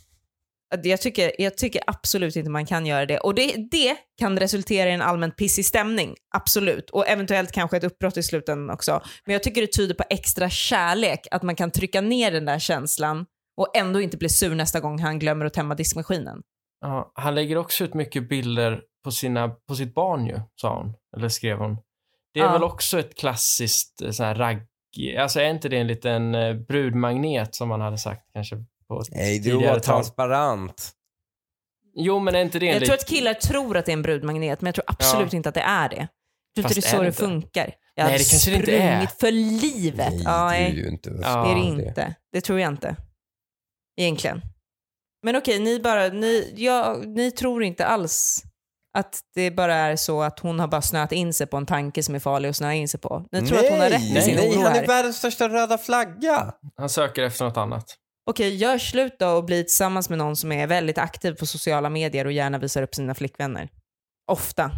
Jag tycker, jag tycker absolut inte man kan göra det. Och det, det kan resultera i en allmänt pissig stämning, absolut. Och eventuellt kanske ett uppbrott i slutändan också. Men jag tycker det tyder på extra kärlek, att man kan trycka ner den där känslan och ändå inte bli sur nästa gång han glömmer att tämma diskmaskinen. Ja, han lägger också ut mycket bilder på, sina, på sitt barn ju, sa hon. Eller skrev hon. Det är Ja. väl också ett klassiskt eh, sån här ragg... Alltså är inte det en liten eh, brudmagnet som man hade sagt kanske på Nej, det tidigare var transparent. Jo, men är inte det en Jag tror att killar tror att det är en brudmagnet, men jag tror absolut Ja. inte att det är det. Jag tror inte det är så det det funkar. Jag Nej, det kanske det inte är. för livet. Nej, ja, det är nej. ju inte. Ja. Det är det inte. Det tror jag inte. Egentligen. Men okej, ni bara, ni, ja, ni tror inte alls att det bara är så att hon har bara snöat in sig på en tanke som är farlig att snöa in sig på. Ni tror nej, att hon har rätt i nej, sin nej, oro han är världens största röda flagga. Han söker efter något annat. Okej, gör slut då och bli tillsammans med någon som är väldigt aktiv på sociala medier och gärna visar upp sina flickvänner. Ofta.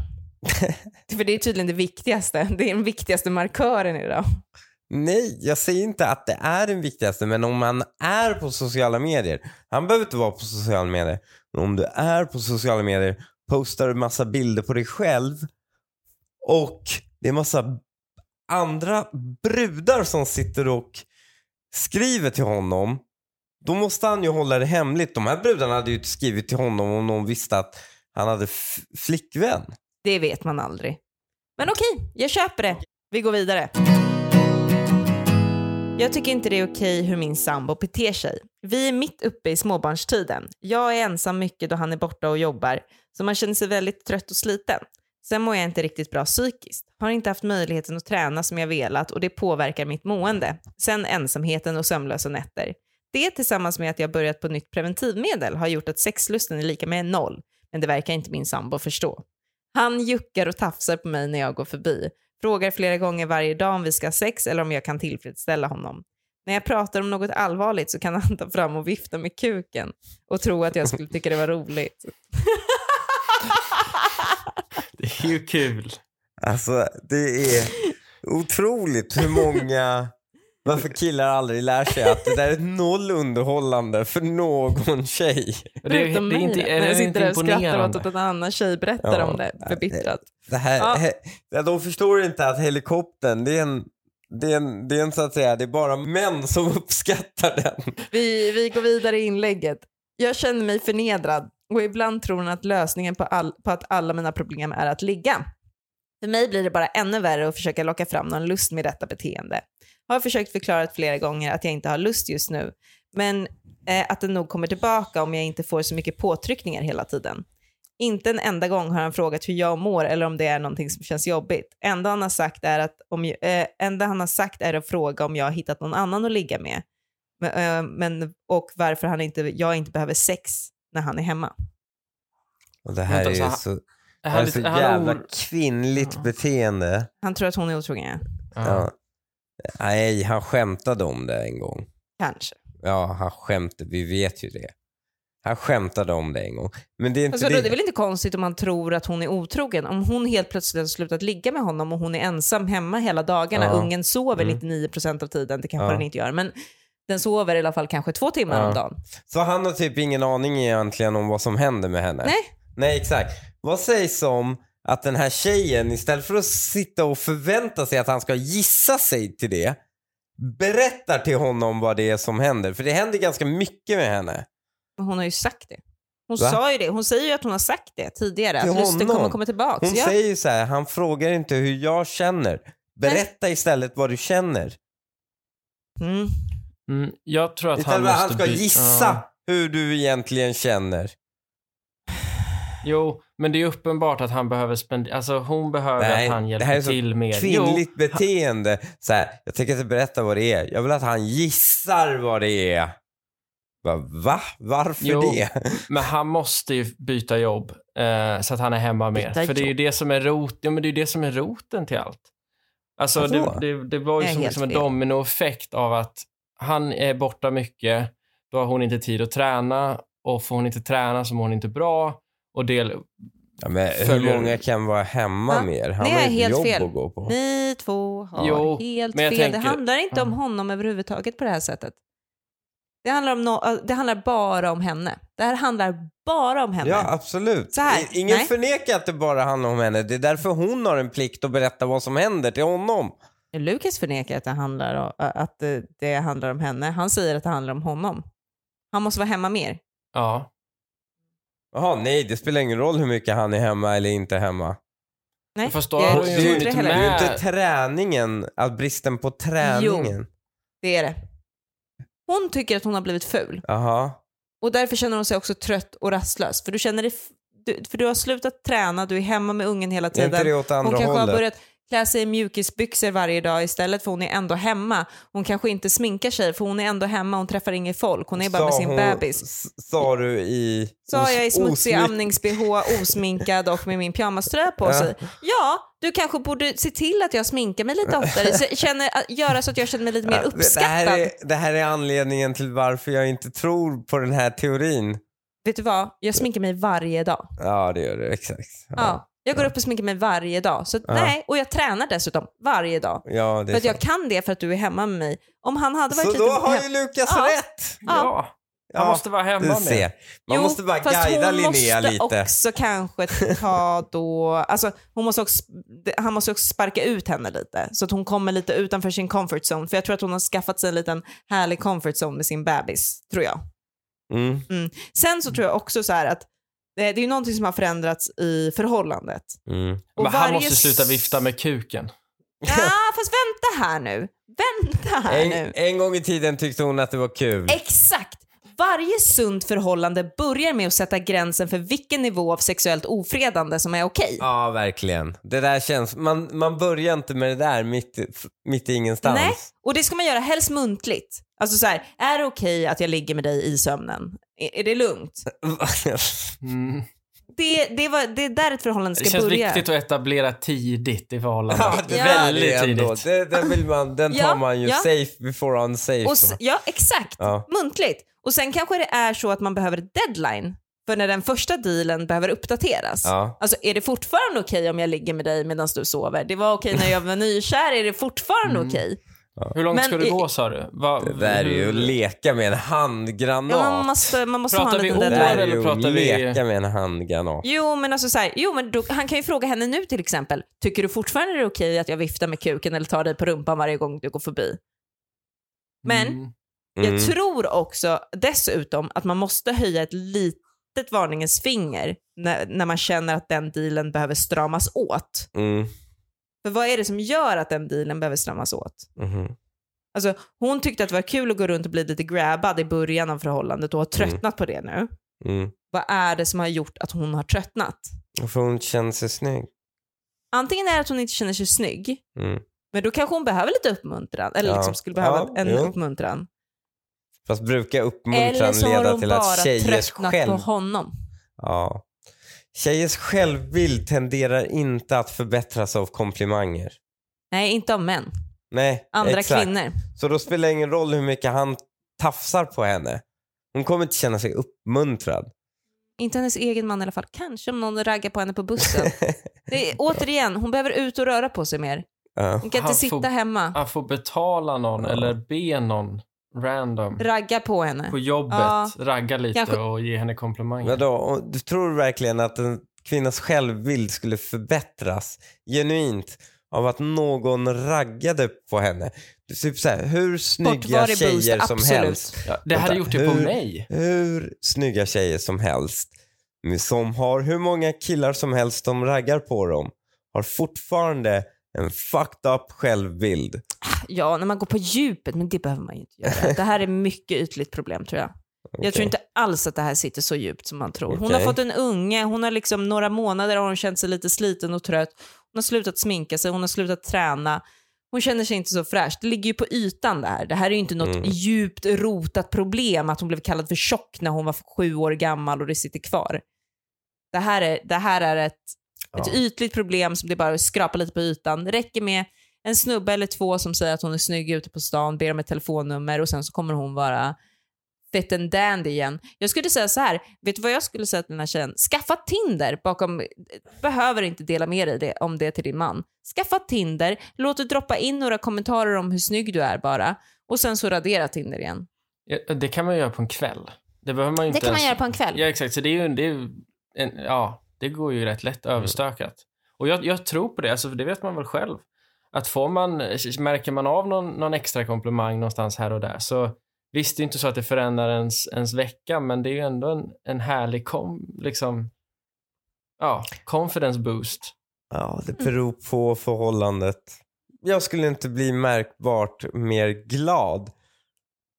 För det är tydligen det viktigaste. Det är den viktigaste markören idag. Nej, jag säger inte att det är den viktigaste, men om man är på sociala medier, han behöver inte vara på sociala medier, men om du är på sociala medier, postar du massa bilder på dig själv och det är massa andra brudar som sitter och skriver till honom, då måste han ju hålla det hemligt. De här brudarna hade ju inte skrivit till honom om de visste att han hade flickvän. Det vet man aldrig. Men okej, jag köper det. Vi går vidare. Jag tycker inte det är okej hur min sambo beter sig. Vi är mitt uppe i småbarnstiden. Jag är ensam mycket då han är borta och jobbar, så man känner sig väldigt trött och sliten. Sen mår jag inte riktigt bra psykiskt. Har inte haft möjligheten att träna som jag velat och det påverkar mitt mående. Sen ensamheten och sömnlösa nätter. Det tillsammans med att jag börjat på nytt preventivmedel har gjort att sexlusten är lika med noll. Men det verkar inte min sambo förstå. Han juckar och tafsar på mig när jag går förbi. Frågar flera gånger varje dag om vi ska ha sex eller om jag kan tillfredsställa honom. När jag pratar om något allvarligt så kan han ta fram och vifta med kuken och tro att jag skulle tycka det var roligt. Det är ju kul. Alltså det är otroligt hur många, varför killar aldrig lär sig att det där är noll underhållande för någon tjej. Det är, det är inte, när är jag det sitter inte där och skrattar åt att en annan tjej berättar Ja, om det förbittrat. Det här, Ja. he, de förstår inte att helikoptern, det är en, det är en, det är en så att säga, det är bara män som uppskattar den. Vi, vi går vidare i inlägget. Jag känner mig förnedrad och ibland tror hon att lösningen på, all, på att alla mina problem är att ligga. För mig blir det bara ännu värre att försöka locka fram någon lust med detta beteende. Har försökt förklara flera gånger att jag inte har lust just nu. Men eh, att den nog kommer tillbaka om jag inte får så mycket påtryckningar hela tiden. Inte en enda gång har han frågat hur jag mår eller om det är någonting som känns jobbigt. Enda han har sagt är att, om, eh, enda han har sagt är att fråga om jag har hittat någon annan att ligga med. Men, eh, men, och varför han inte, jag inte behöver sex när han är hemma. Och det här Vänta, är så ju så, det Är här han är så jävla kvinnligt beteende. Han tror att hon är otrogen, ja. Ja. Nej, han skämtade om det en gång. kanske. Ja, han skämtade. Vi vet ju det. Han skämtade om det en gång. Men det är inte Alltså, det. det är väl inte konstigt om man tror att hon är otrogen. Om hon helt plötsligt har slutat ligga med honom och hon är ensam hemma hela dagarna. Ja. Ungen sover Mm. 99% av tiden, det kanske Ja. den inte gör. Men den sover i alla fall kanske två timmar Ja. om dagen. Så han har typ ingen aning egentligen om vad som händer med henne? Nej. Nej, exakt. Vad sägs om att den här tjejen, istället för att sitta och förvänta sig att han ska gissa sig till det, berättar till honom vad det är som händer? För det händer ganska mycket med henne. Men hon har ju sagt det. Hon Va? sa ju det. Hon säger ju att hon har sagt det tidigare. Till Att lusten kommer komma tillbaka. Hon ja. säger ju så här, han frågar inte hur jag känner. Berätta istället vad du känner. mm. Mm, jag tror att Istället han för att måste han ska gissa Ja. hur du egentligen känner. Jo, men det är uppenbart att han behöver spendera, alltså hon behöver Nej, att han det här är hjälper så till mer. Kvinnligt beteende. Så här, jag tänker inte berätta vad det är. Jag vill att han gissar vad det är. Va? va? Varför Jo. det? Men han måste ju byta jobb eh, så att han är hemma mer. Byta För det är ju det som är rot, ja, men det är det som är roten till allt. Alltså det, det, det var ju som, som en dominoeffekt av att han är borta mycket, då har hon inte tid att träna och får hon inte träna så mår hon inte bra. Och del, Ja, men hur många kan vara hemma Ja, mer? Han det har är helt jobb fel. att gå på. Ni två har Jo, helt men jag fel. Det tänker- handlar inte om honom överhuvudtaget på det här sättet. Det handlar, om no- det handlar bara om henne. Det här handlar bara om henne. Ja, absolut. Så här, I- Ingen nej. förnekar att det bara handlar om henne. Det är därför hon har en plikt att berätta vad som händer till honom. Lukas förnekar att det, handlar om, att det, det handlar om henne. Han säger att det handlar om honom. Han måste vara hemma mer. ja. Jaha, nej, det spelar ingen roll hur mycket han är hemma eller inte hemma. Nej, Fast då jag har hon ju inte det är ju inte träningen, att bristen på träningen. Det är det. Hon tycker att hon har blivit ful Jaha. och därför känner hon sig också trött och rastlös. För du känner dig, du, för du har slutat träna, du är hemma med ungen hela Är inte tiden. det åt Hon andra kanske har hållet? börjat klä sig i mjukisbyxor varje dag istället för hon är ändå hemma. Hon kanske inte sminkar sig för hon är ändå hemma, hon träffar ingen folk, hon är bara med Sa sin hon- bebis. Sa du i... Sa jag i smutsig amnings-bh, osminkad och med min pyjamaströja på Ja. sig. Ja, du kanske borde se till att jag sminkar mig lite oftare, känner, göra så att jag känner mig lite mer Ja, uppskattad. Det här, är, det här är anledningen till varför jag inte tror på den här teorin. Vet du vad? Jag sminkar mig varje dag. Ja, det gör du. Exakt. Ja. Jag går upp och sminkar mig varje dag. Så, Ja. nej, och jag tränar dessutom varje dag. Ja, det För att jag kan det för att du är hemma med mig. Om han hade varit Så lite då har hem- ju Lukas Ja. rätt. Ja. Han måste vara hemma du ser. Man Jo, måste bara guida hon Linnea måste lite. också kanske ta då, alltså hon måste också, han måste också sparka ut henne lite så att hon kommer lite utanför sin comfort zone. För jag tror att hon har skaffat sig en liten härlig comfort zone med sin bebis, tror jag. Mm. Sen så tror jag också så här att det, är ju någonting som har förändrats i förhållandet. Mm. Och Men han varje måste sluta vifta med kuken. Ja, fast vänta här nu. Vänta här En, nu. en gång i tiden tyckte hon att det var kul. Exakt! Varje sunt förhållande börjar med att sätta gränsen för vilken nivå av sexuellt ofredande som är okej. Ja, verkligen. Det där känns... Man, man börjar inte med det där mitt, mitt i ingenstans. Nej, och det ska man göra helst muntligt. Alltså så här, är det okej att jag ligger med dig i sömnen? Är, är det lugnt? Mm. Det, det, var, det är där ett förhållande ska Det känns börja. viktigt att etablera tidigt i förhållandet. Ja, det Ja. där Väldigt är tidigt. det, den, vill man, den tar Ja, man ju ja. safe before unsafe. Och s- ja, exakt. Ja. Muntligt. Och sen kanske det är så att man behöver deadline för när den första dealen behöver uppdateras. Ja. Alltså är det fortfarande okej om jag ligger med dig medan du sover? Det var okej när jag var nykär, är det fortfarande Mm. okej? Hur långt Men ska du i- gå sa du? Va, Det där är ju att leka med en handgranat. Ja, man måste, man måste ha Pratar en vi liten år det där är eller ju pratar att vi- leka med en handgranat. Jo, men alltså så här, jo, men då, han kan ju fråga henne nu till exempel. Tycker du fortfarande det är okej att jag viftar med kuken eller tar dig på rumpan varje gång du går förbi? Men Mm. Mm. jag tror också dessutom att man måste höja ett litet varningens finger när, när man känner att den dealen behöver stramas åt. Mm. För vad är det som gör att den dealen behöver stramas åt? Mhm. Alltså, hon tyckte att det var kul att gå runt och bli lite grabbad i början av förhållandet och har tröttnat på det nu. Mm. Vad är det som har gjort att hon har tröttnat? För hon känner sig snygg. Antingen är det att hon inte känner sig snygg, Mm. men då kanske hon behöver lite uppmuntran. Eller Ja. liksom skulle behöva Ja, en jo. uppmuntran. Fast brukar Eller uppmuntran så har leda hon till bara att tjejers tröttnat själv... på honom. Ja. Tjejers självbild tenderar inte att förbättras av komplimanger. Nej, inte av män. Nej, Andra exakt. kvinnor. Så då spelar det ingen roll hur mycket han tafsar på henne. Hon kommer inte känna sig uppmuntrad. Inte hennes egen man i alla fall. Kanske om någon raggar på henne på bussen. Det är, återigen, hon behöver ut och röra på sig mer. Hon kan inte Han sitta får- hemma. Att få betala någon eller be någon random Ragga på henne. på jobbet, Ja. ragga lite Kanske- och ge henne komplimanger. Vadå? Och Du tror verkligen att en kvinnas självbild skulle förbättras genuint av att någon raggade på henne? Typ så här, hur snygga tjejer boost, som absolut. helst. Ja, det hade gjort det på hur- mig. Hur snygga tjejer som helst som har hur många killar som helst som raggar på dem har fortfarande en fucked up självbild. Ja, när man går på djupet, men det behöver man ju inte göra. Det här är mycket ytligt problem tror jag. Jag tror inte alls att det här sitter så djupt som man tror. Hon Okej. har fått en unge, hon har liksom några månader har hon känt sig lite sliten och trött. Hon har slutat sminka sig, hon har slutat träna. Hon känner sig inte så fräsch. Det ligger ju på ytan det här. Det här är ju inte något Mm. djupt rotat problem att hon blev kallad för tjock när hon var sju år gammal och det sitter kvar. Det här är, det här är ett, ett Ja. ytligt problem som det bara skrapar lite på ytan. Det räcker med en snubbe eller två som säger att hon är snygg ute på stan, ber om ett telefonnummer och sen så kommer hon vara fit and dandy igen. Jag skulle säga så här, vet du vad jag skulle säga till den här tjejen? Skaffa Tinder bakom, behöver inte dela med dig det, om det till din man. Skaffa Tinder, låt det droppa in några kommentarer om hur snygg du är bara och sen så radera Tinder igen. Ja, det kan man göra på en kväll. Det behöver man ju Det inte kan man ens- göra på en kväll. Ja, exakt. Så det är ju, det är ju en, ja, det går ju rätt lätt överstökat. Och jag, jag tror på det, alltså, för det vet man väl själv. Att får man, märker man av någon, någon extra komplimang någonstans här och där så visst, det är inte så att det förändrar ens, ens vecka, men det är ju ändå en, en härlig kom, liksom, ja, confidence boost. Ja, det beror på förhållandet. Jag skulle inte bli märkbart mer glad.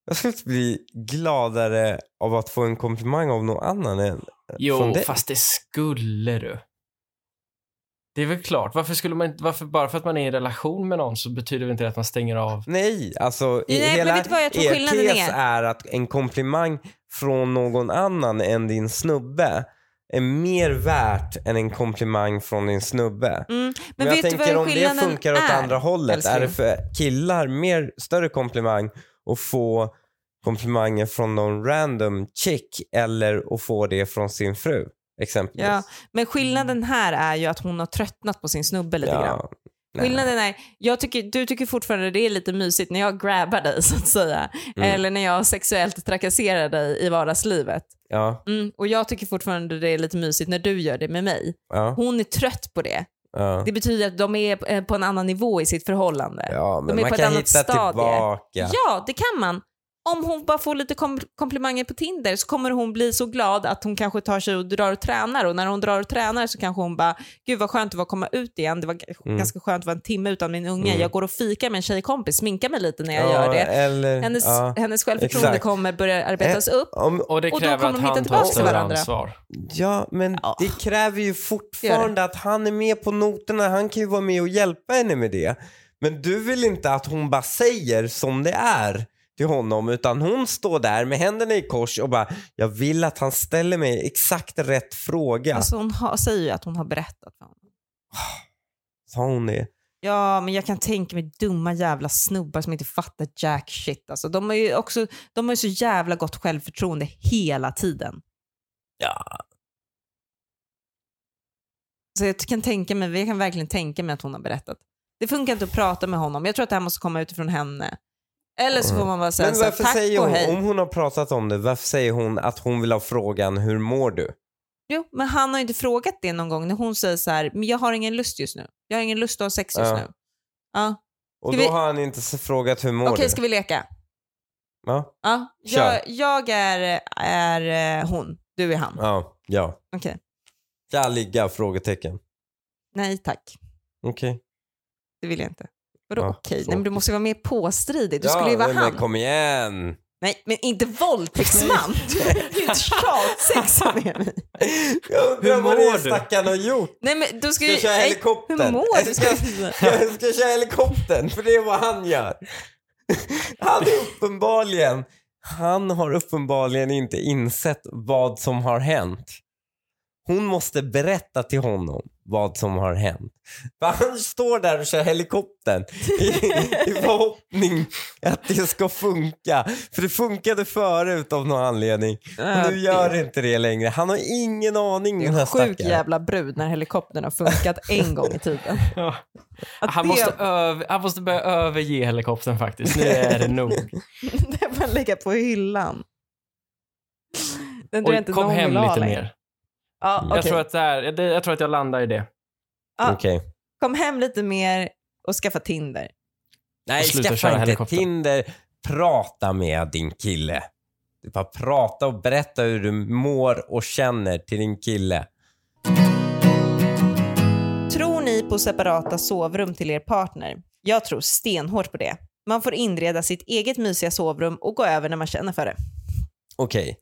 Jag skulle inte bli gladare av att få en komplimang av någon annan än från Jo, dig. fast det skulle du. Det är väl klart. Varför skulle man inte, varför, bara för att man är i en relation med någon så betyder det inte att man stänger av. Nej, alltså i Nej, men hela vet du vad jag tror er skillnaden tes är? är att en komplimang från någon annan än din snubbe är mer värt än en komplimang från din snubbe. Mm. Men, Men, jag vet du tänker vad om det skillnaden funkar åt är? andra hållet, älskling? är det för killar mer större komplimang att få komplimanger från någon random chick eller att få det från sin fru exempelvis? Ja, men skillnaden här är ju att hon har tröttnat på sin snubbe lite grann. Ja. Nej. Skillnaden är, jag tycker, du tycker fortfarande det är lite mysigt när jag grabbar dig så att säga. Mm. Eller när jag sexuellt trakasserar dig i vardagslivet. Ja, Mm, och jag tycker fortfarande det är lite mysigt när du gör det med mig. ja, Hon är trött på det. Ja. Det betyder att de är eh, på en annan nivå i sitt förhållande. ja men de är man på ett kan annat hitta stadie. tillbaka. Ja, det kan man. Om hon bara får lite kom komplimanger på Tinder så kommer hon bli så glad att hon kanske tar sig och drar och tränar och när hon drar och tränar så kanske hon bara, gud vad skönt det var att komma ut igen, det var Mm. ganska skönt att vara en timme utan min unge, Mm. jag går och fikar med en tjejkompis, sminkar mig lite när jag Ja, gör det. Eller, Hennes, ja. hennes självförtroende exakt. kommer börja arbetas Eh, upp. Om, Och det Och då kräver kommer att de hitta han tar tillbaka till större varandra. ansvar. ja, men Ja. det kräver ju fortfarande att han är med på noterna. Han kan ju vara med och hjälpa henne med det. Men du vill inte att hon bara säger som det är till honom utan hon står där med händerna i kors och bara jag vill att han ställer mig exakt rätt fråga. Alltså hon har, säger ju att hon har berättat för honom. Sa hon det? Ja, men jag kan tänka mig dumma jävla snubbar som inte fattar jack shit. Alltså, de har ju också de har ju så jävla gott självförtroende hela tiden. Ja. Så jag kan tänka mig, jag kan verkligen tänka mig att hon har berättat. Det funkar inte att prata med honom. Jag tror att det här måste komma utifrån henne. Eller så får man bara säga Men så här, varför tack säger och hon, hej. om hon har pratat om det, varför säger hon att hon vill ha frågan hur mår du? Jo, men han har ju inte frågat det någon gång när hon säger så här, men jag har ingen lust just nu. Jag har ingen lust att ha sex just Ja. nu. Ja. Och då vi- har han inte s- frågat hur mår Okej, du? ska vi leka? Ja, Ja. Kör. Jag, jag är, är eh, hon, du är han. ja, ja. Okej. Ska jag ligga? Frågetecken. Nej tack, Okej. det vill jag inte. Vadå Ja, okej? Nej, men du måste ju vara mer påstridig. Du ja, skulle ju vara nej, han. men kom igen. Nej, men inte våldtäktsman. det är ju inte tjatsex han är med. Jag undrar Hur vad mår det du? stackaren har gjort. Nej, men du ska Ska ju... jag köra helikoptern? Hur mår du? Ska, jag ska köra helikoptern, för det är vad han gör. Han är uppenbarligen, han har uppenbarligen inte insett vad som har hänt. Hon måste berätta till honom vad som har hänt. För han står där och kör helikoptern i, i förhoppning att det ska funka. För det funkade förut av någon anledning. Ja, nu gör det inte det längre. Han har ingen aning den här en sjuk stackaren. jävla brud när helikoptern har funkat en gång i tiden. Ja. Han, det- måste över, han måste börja överge helikoptern faktiskt. Nu är det nog. det får ligga på hyllan. Den inte kom hem lite längre. mer. Ja, Jag okej. Jag, tror att det är, jag tror att jag landar i det. Ja. Okej. Kom hem lite mer och skaffa Tinder. Nej, skaffa inte. Tinder. Prata med din kille. Du bara prata och berätta hur du mår och känner till din kille. Tror ni på separata sovrum till er partner? Jag tror stenhårt på det. Man får inreda sitt eget mysiga sovrum och gå över när man känner för det. Okej.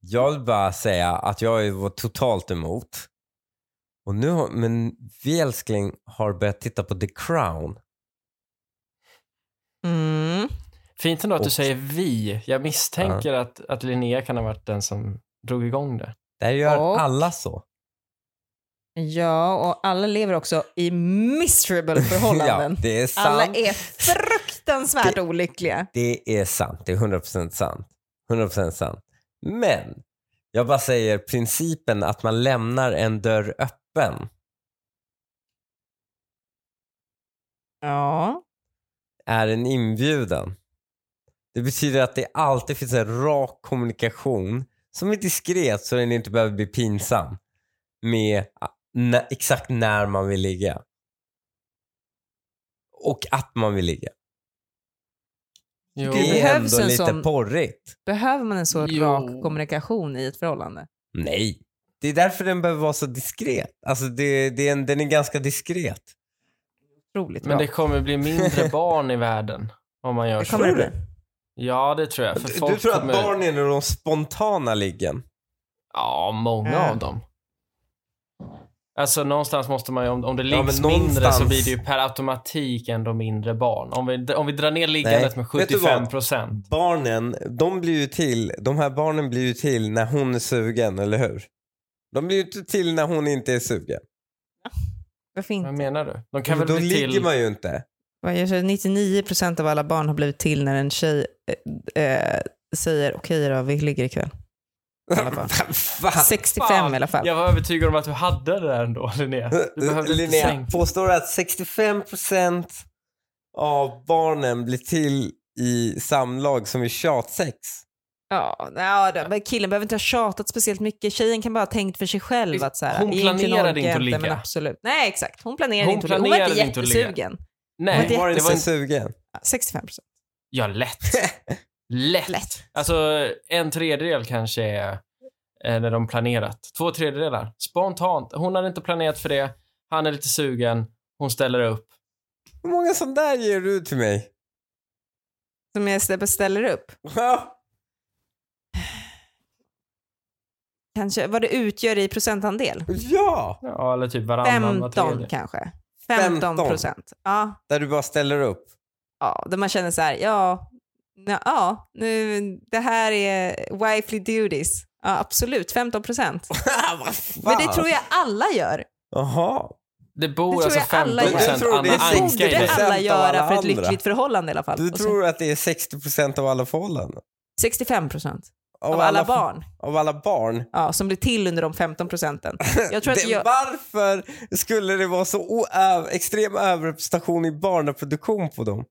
Jag vill bara säga att jag var totalt emot. Och nu har, men vi älskling har börjat titta på The Crown. Mm. Fint ändå att du Och- säger vi. Jag misstänker att, att Linnea kan ha varit den som drog igång det. Där gör Och- alla så. Ja, och alla lever också i miserable förhållanden. ja, det är sant. alla är fruktansvärt olyckliga. Det är sant. Det är 100% sant. 100% sant. Men jag bara säger principen att man lämnar en dörr öppen Ja. är en inbjudan. Det betyder att det alltid finns en rak kommunikation som är diskret så den inte behöver bli pinsam med ah, exakt när man vill ligga. Och att man vill ligga. Jo. Det Det är behövs ändå en lite sån- porrigt. Behöver man en så Jo. rak kommunikation i ett förhållande? Nej. Det är därför den behöver vara så diskret. Alltså det, det är en, den är ganska diskret. Otroligt Men det kommer bli mindre barn i världen om man gör Det så. kommer det Tror bli. Ja, det tror jag. För Du folk tror kommer... att barn är de spontana liggen? Ja, många Ja. av dem. Alltså någonstans måste man ju, om, om det Ja, liggs men mindre någonstans- så blir det ju per automatik ändå mindre barn. Om vi, om vi drar ner liggandet Nej, med vet du 75 vad? procent. Barnen, de blir ju till, de här barnen blir ju till när hon är sugen, eller hur? De blir ju inte till när hon inte är sugen. Varför inte? Vad menar du? De kan Men väl då bli ligger till... man ju inte. Vad jag säger, 99% av alla barn har blivit till när en tjej eh, säger okej då, vi ligger ikväll. I alla fall. Va? 65 Fan, i alla fall. Jag var övertygad om att du hade det där ändå, Linnea. Du inte Linnea, påstår du att 65% av barnen blir till i samlag som är tjatsex? Ja, men killen behöver inte ha tjatat speciellt mycket. Tjejen kan bara ha tänkt för sig själv att så här, hon planerade inte att ligga. Men absolut. Nej, exakt. Hon planerade Hon inte att ligga. Hon var inte planerade inte att ligga. jättesugen. Nej, det- Var inte var så en... sugen? Ja, 65 procent. Ja, lätt. lätt. Lätt. Alltså, en tredjedel kanske är eh, när de planerat. Två tredjedelar. Spontant. Hon hade inte planerat för det. Han är lite sugen. Hon ställer upp. Hur många sån där ger du till mig? Som jag beställer upp. Ja. Kanske vad det utgör i procentandel. ja! Ja, eller typ varannan, var 15 tredje. kanske. 15 procent. Ja, Där du bara ställer upp. ja, där man känner så här, ja, ja, ja nu, det här är wifely duties. Ja, absolut, 15 procent. Men det tror jag alla gör. Jaha. Det bor Det tror alltså jag alla 15 gör. procent Anna Anka i borde 60% det. alla av alla göra för ett lyckligt förhållande i alla fall. Du tror att det är 60% av alla förhållanden? 65 procent av alla f- barn Av alla barn? ja, som blir till under de 15 procenten. Jag tror att det, jag, Varför skulle det vara så extrem överrepresentation i barnaproduktion på dem?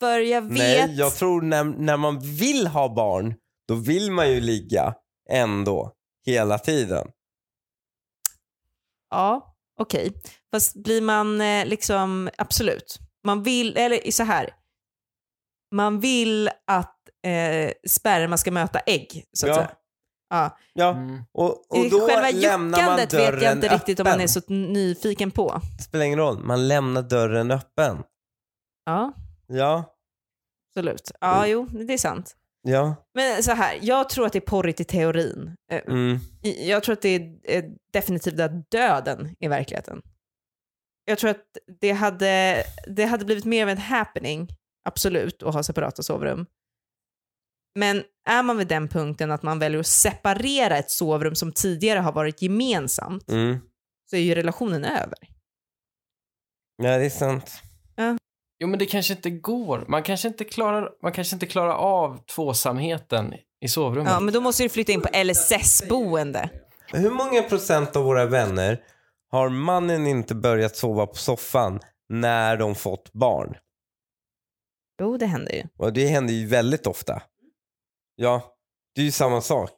För jag vet, Nej, jag tror när, när man vill ha barn, då vill man ju ligga ändå, hela tiden. ja, okej. Fast blir man eh, liksom, absolut. Man vill, eller så här, man vill att eh, sperma ska möta ägg, så att Ja. säga. Ja. Ja, Mm. och, och då Själva lämnar man dörren vet jag inte riktigt om man öppen. är så nyfiken på. Det spelar ingen roll, man lämnar dörren öppen. Ja, Ja, absolut. Ja, jo, det är sant. ja. Men så här, jag tror att det är porrigt i teorin. Eh, Mm. Jag tror att det är eh, definitivt är döden i verkligheten. Jag tror att det hade, det hade blivit mer av en happening, absolut, att ha separata sovrum. Men är man vid den punkten att man väljer att separera ett sovrum som tidigare har varit gemensamt, Mm. så är ju relationen över. Ja, det är sant. Jo, men det kanske inte går. Man kanske inte klarar, man kanske inte klarar av tvåsamheten i sovrummet. Ja, men då måste du flytta in på LSS-boende. Hur många procent av våra vänner har mannen inte börjat sova på soffan när de fått barn? Jo, det händer ju. Och det händer ju väldigt ofta. Ja, det är ju samma sak.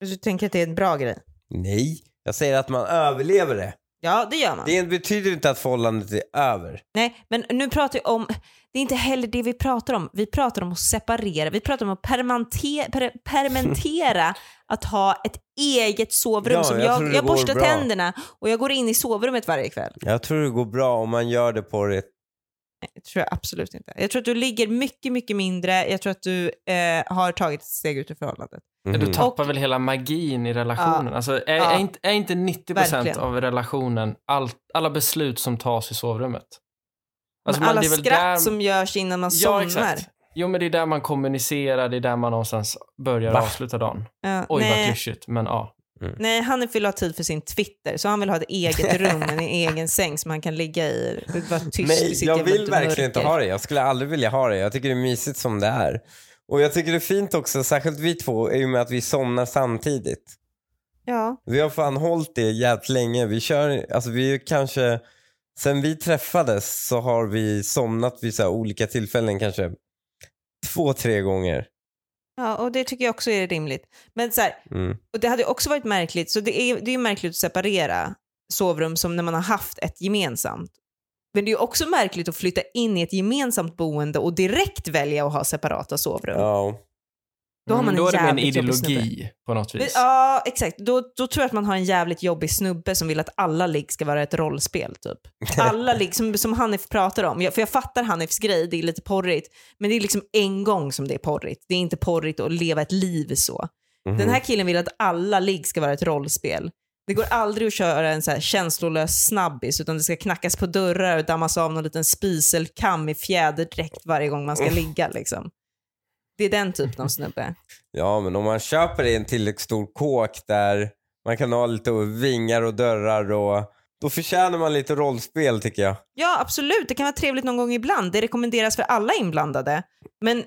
Du tänker att det är en bra grej? Nej, jag säger att man överlever det. Ja, det gör man. Det betyder inte att förhållandet är över. Nej, men nu pratar vi om, det är inte heller det vi pratar om. Vi pratar om att separera, vi pratar om att permante, per, permentera att ha ett eget sovrum. Ja, som jag jag, jag, borstar bra. tänderna och jag går in i sovrummet varje kväll. Jag tror det går bra om man gör det på det. Nej, tror jag absolut inte. Jag tror att du ligger mycket, mycket mindre. Jag tror att du eh, har tagit ett steg ut ur förhållandet. Du Mhm. tappar Och- väl hela magin i relationen. Ja. Alltså, är, Ja. är, inte, är inte 90% Verkligen. av relationen allt, alla beslut som tas i sovrummet? Alltså, Men man- alla det är väl skratt där- som görs innan man Ja, somnar. exakt. Jo, men det är där man kommunicerar, det är där man någonstans börjar Va? avsluta dagen. Ja, Oj, vad nej, klyschigt, men ja. nej, han vill ha tid för sin Twitter, så han vill ha ett eget rum, en egen säng som han kan ligga i. Vara tyst i Nej, sitt jag vill verkligen inte mörker. ha det. Jag skulle aldrig vilja ha det. Jag tycker det är mysigt som det är. Och jag tycker det är fint också, särskilt vi två, i och med att vi somnar samtidigt. Ja, Vi har fan hållit det jävligt länge. Vi kör, alltså vi är kanske, sen vi träffades så har vi somnat vid så här olika tillfällen kanske två, tre gånger. ja, och det tycker jag också är rimligt. Men så här, Mm. och det hade ju också varit märkligt, så det är, det är ju märkligt att separera sovrum som när man har haft ett gemensamt. Men det är ju också märkligt att flytta in i ett gemensamt boende och direkt välja att ha separata sovrum. Ja. Då har man Mm, en då är det en ideologi på något vis. Ja, exakt. Då, då tror jag att man har en jävligt jobbig snubbe som vill att alla ligg ska vara ett rollspel. Typ. Alla ligg, som, som Hanif pratar om. Jag, för jag fattar Hanifs grej, det är lite porrigt. Men det är liksom en gång som det är porrigt. Det är inte porrigt att leva ett liv så. Mhm. Den här killen vill att alla ligg ska vara ett rollspel. Det går aldrig att köra en så här känslolös snabbis utan det ska knackas på dörrar och dammas av någon liten spiselkam i fjäderdräkt varje gång man ska ligga. Liksom. Det är den typen av snubbe. Ja, men om man köper i en tillräckligt stor kåk där man kan ha lite vingar och dörrar och då förtjänar man lite rollspel tycker jag. Ja, absolut. Det kan vara trevligt någon gång ibland. Det rekommenderas för alla inblandade. Men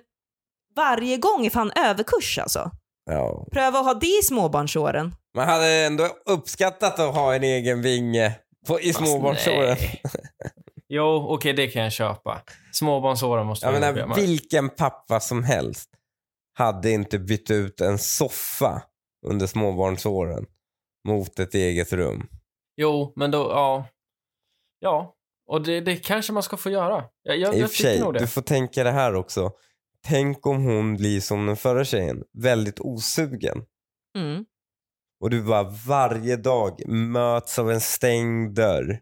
varje gång är fan överkurs alltså. Ja. Pröva att ha det i småbarnsåren. Man hade ändå uppskattat att ha en egen vinge på, i småbarnsåren. nej. Jo, okej, det kan jag köpa. Småbarnsåren måste Jag vara menar, men- vilken pappa som helst hade inte bytt ut en soffa under småbarnsåren mot ett eget rum. Jo, men då, ja. Ja, och det, det kanske man ska få göra. Jag, jag, I och jag för tycker sig, nog det. du får tänka det här också. Tänk om hon blir som den förra tjejen, väldigt osugen. Mm. Och du bara varje dag möts av en stängd dörr.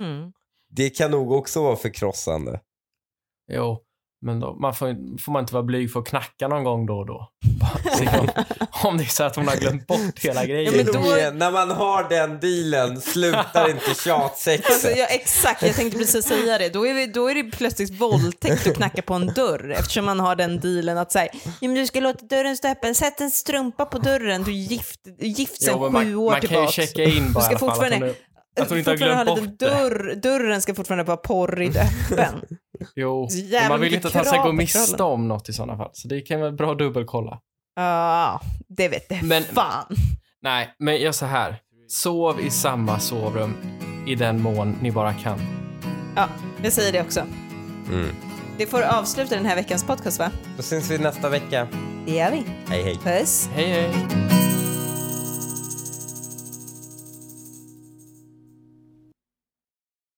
Mm. Det kan nog också vara förkrossande. Jo, men då man får, får man inte vara blyg för att knacka någon gång då och då. Om, om det är så att hon har glömt bort hela grejen. Ja, men då- när man har den dealen slutar inte Alltså, tjatsexet. ja, exakt, jag tänkte precis säga det. Då är, vi, då är det plötsligt våldtäkt att knacka på en dörr eftersom man har den dealen att säga, ja, men du ska låta dörren stå öppen, sätt en strumpa på dörren, du är gift, gift sedan Jo, sju man, år man kan ju tillbaka. checka in bara ska fall, att fortfarande- att hon inte har glömt bort det. liten dörr, dörren ska fortfarande vara porrigt öppen. Jo, men man vill inte att han ska gå miste om något i sådana fall. Så det kan vara bra att dubbelkolla. Ja, det vet det Men- fan. Nej, men gör så här. Sov i samma sovrum i den mån ni bara kan. Ja, jag säger det också. Mm. Det får avsluta den här veckans podcast va? Då syns vi nästa vecka. Det gör vi. Hej hej. Puss. Hej, hej.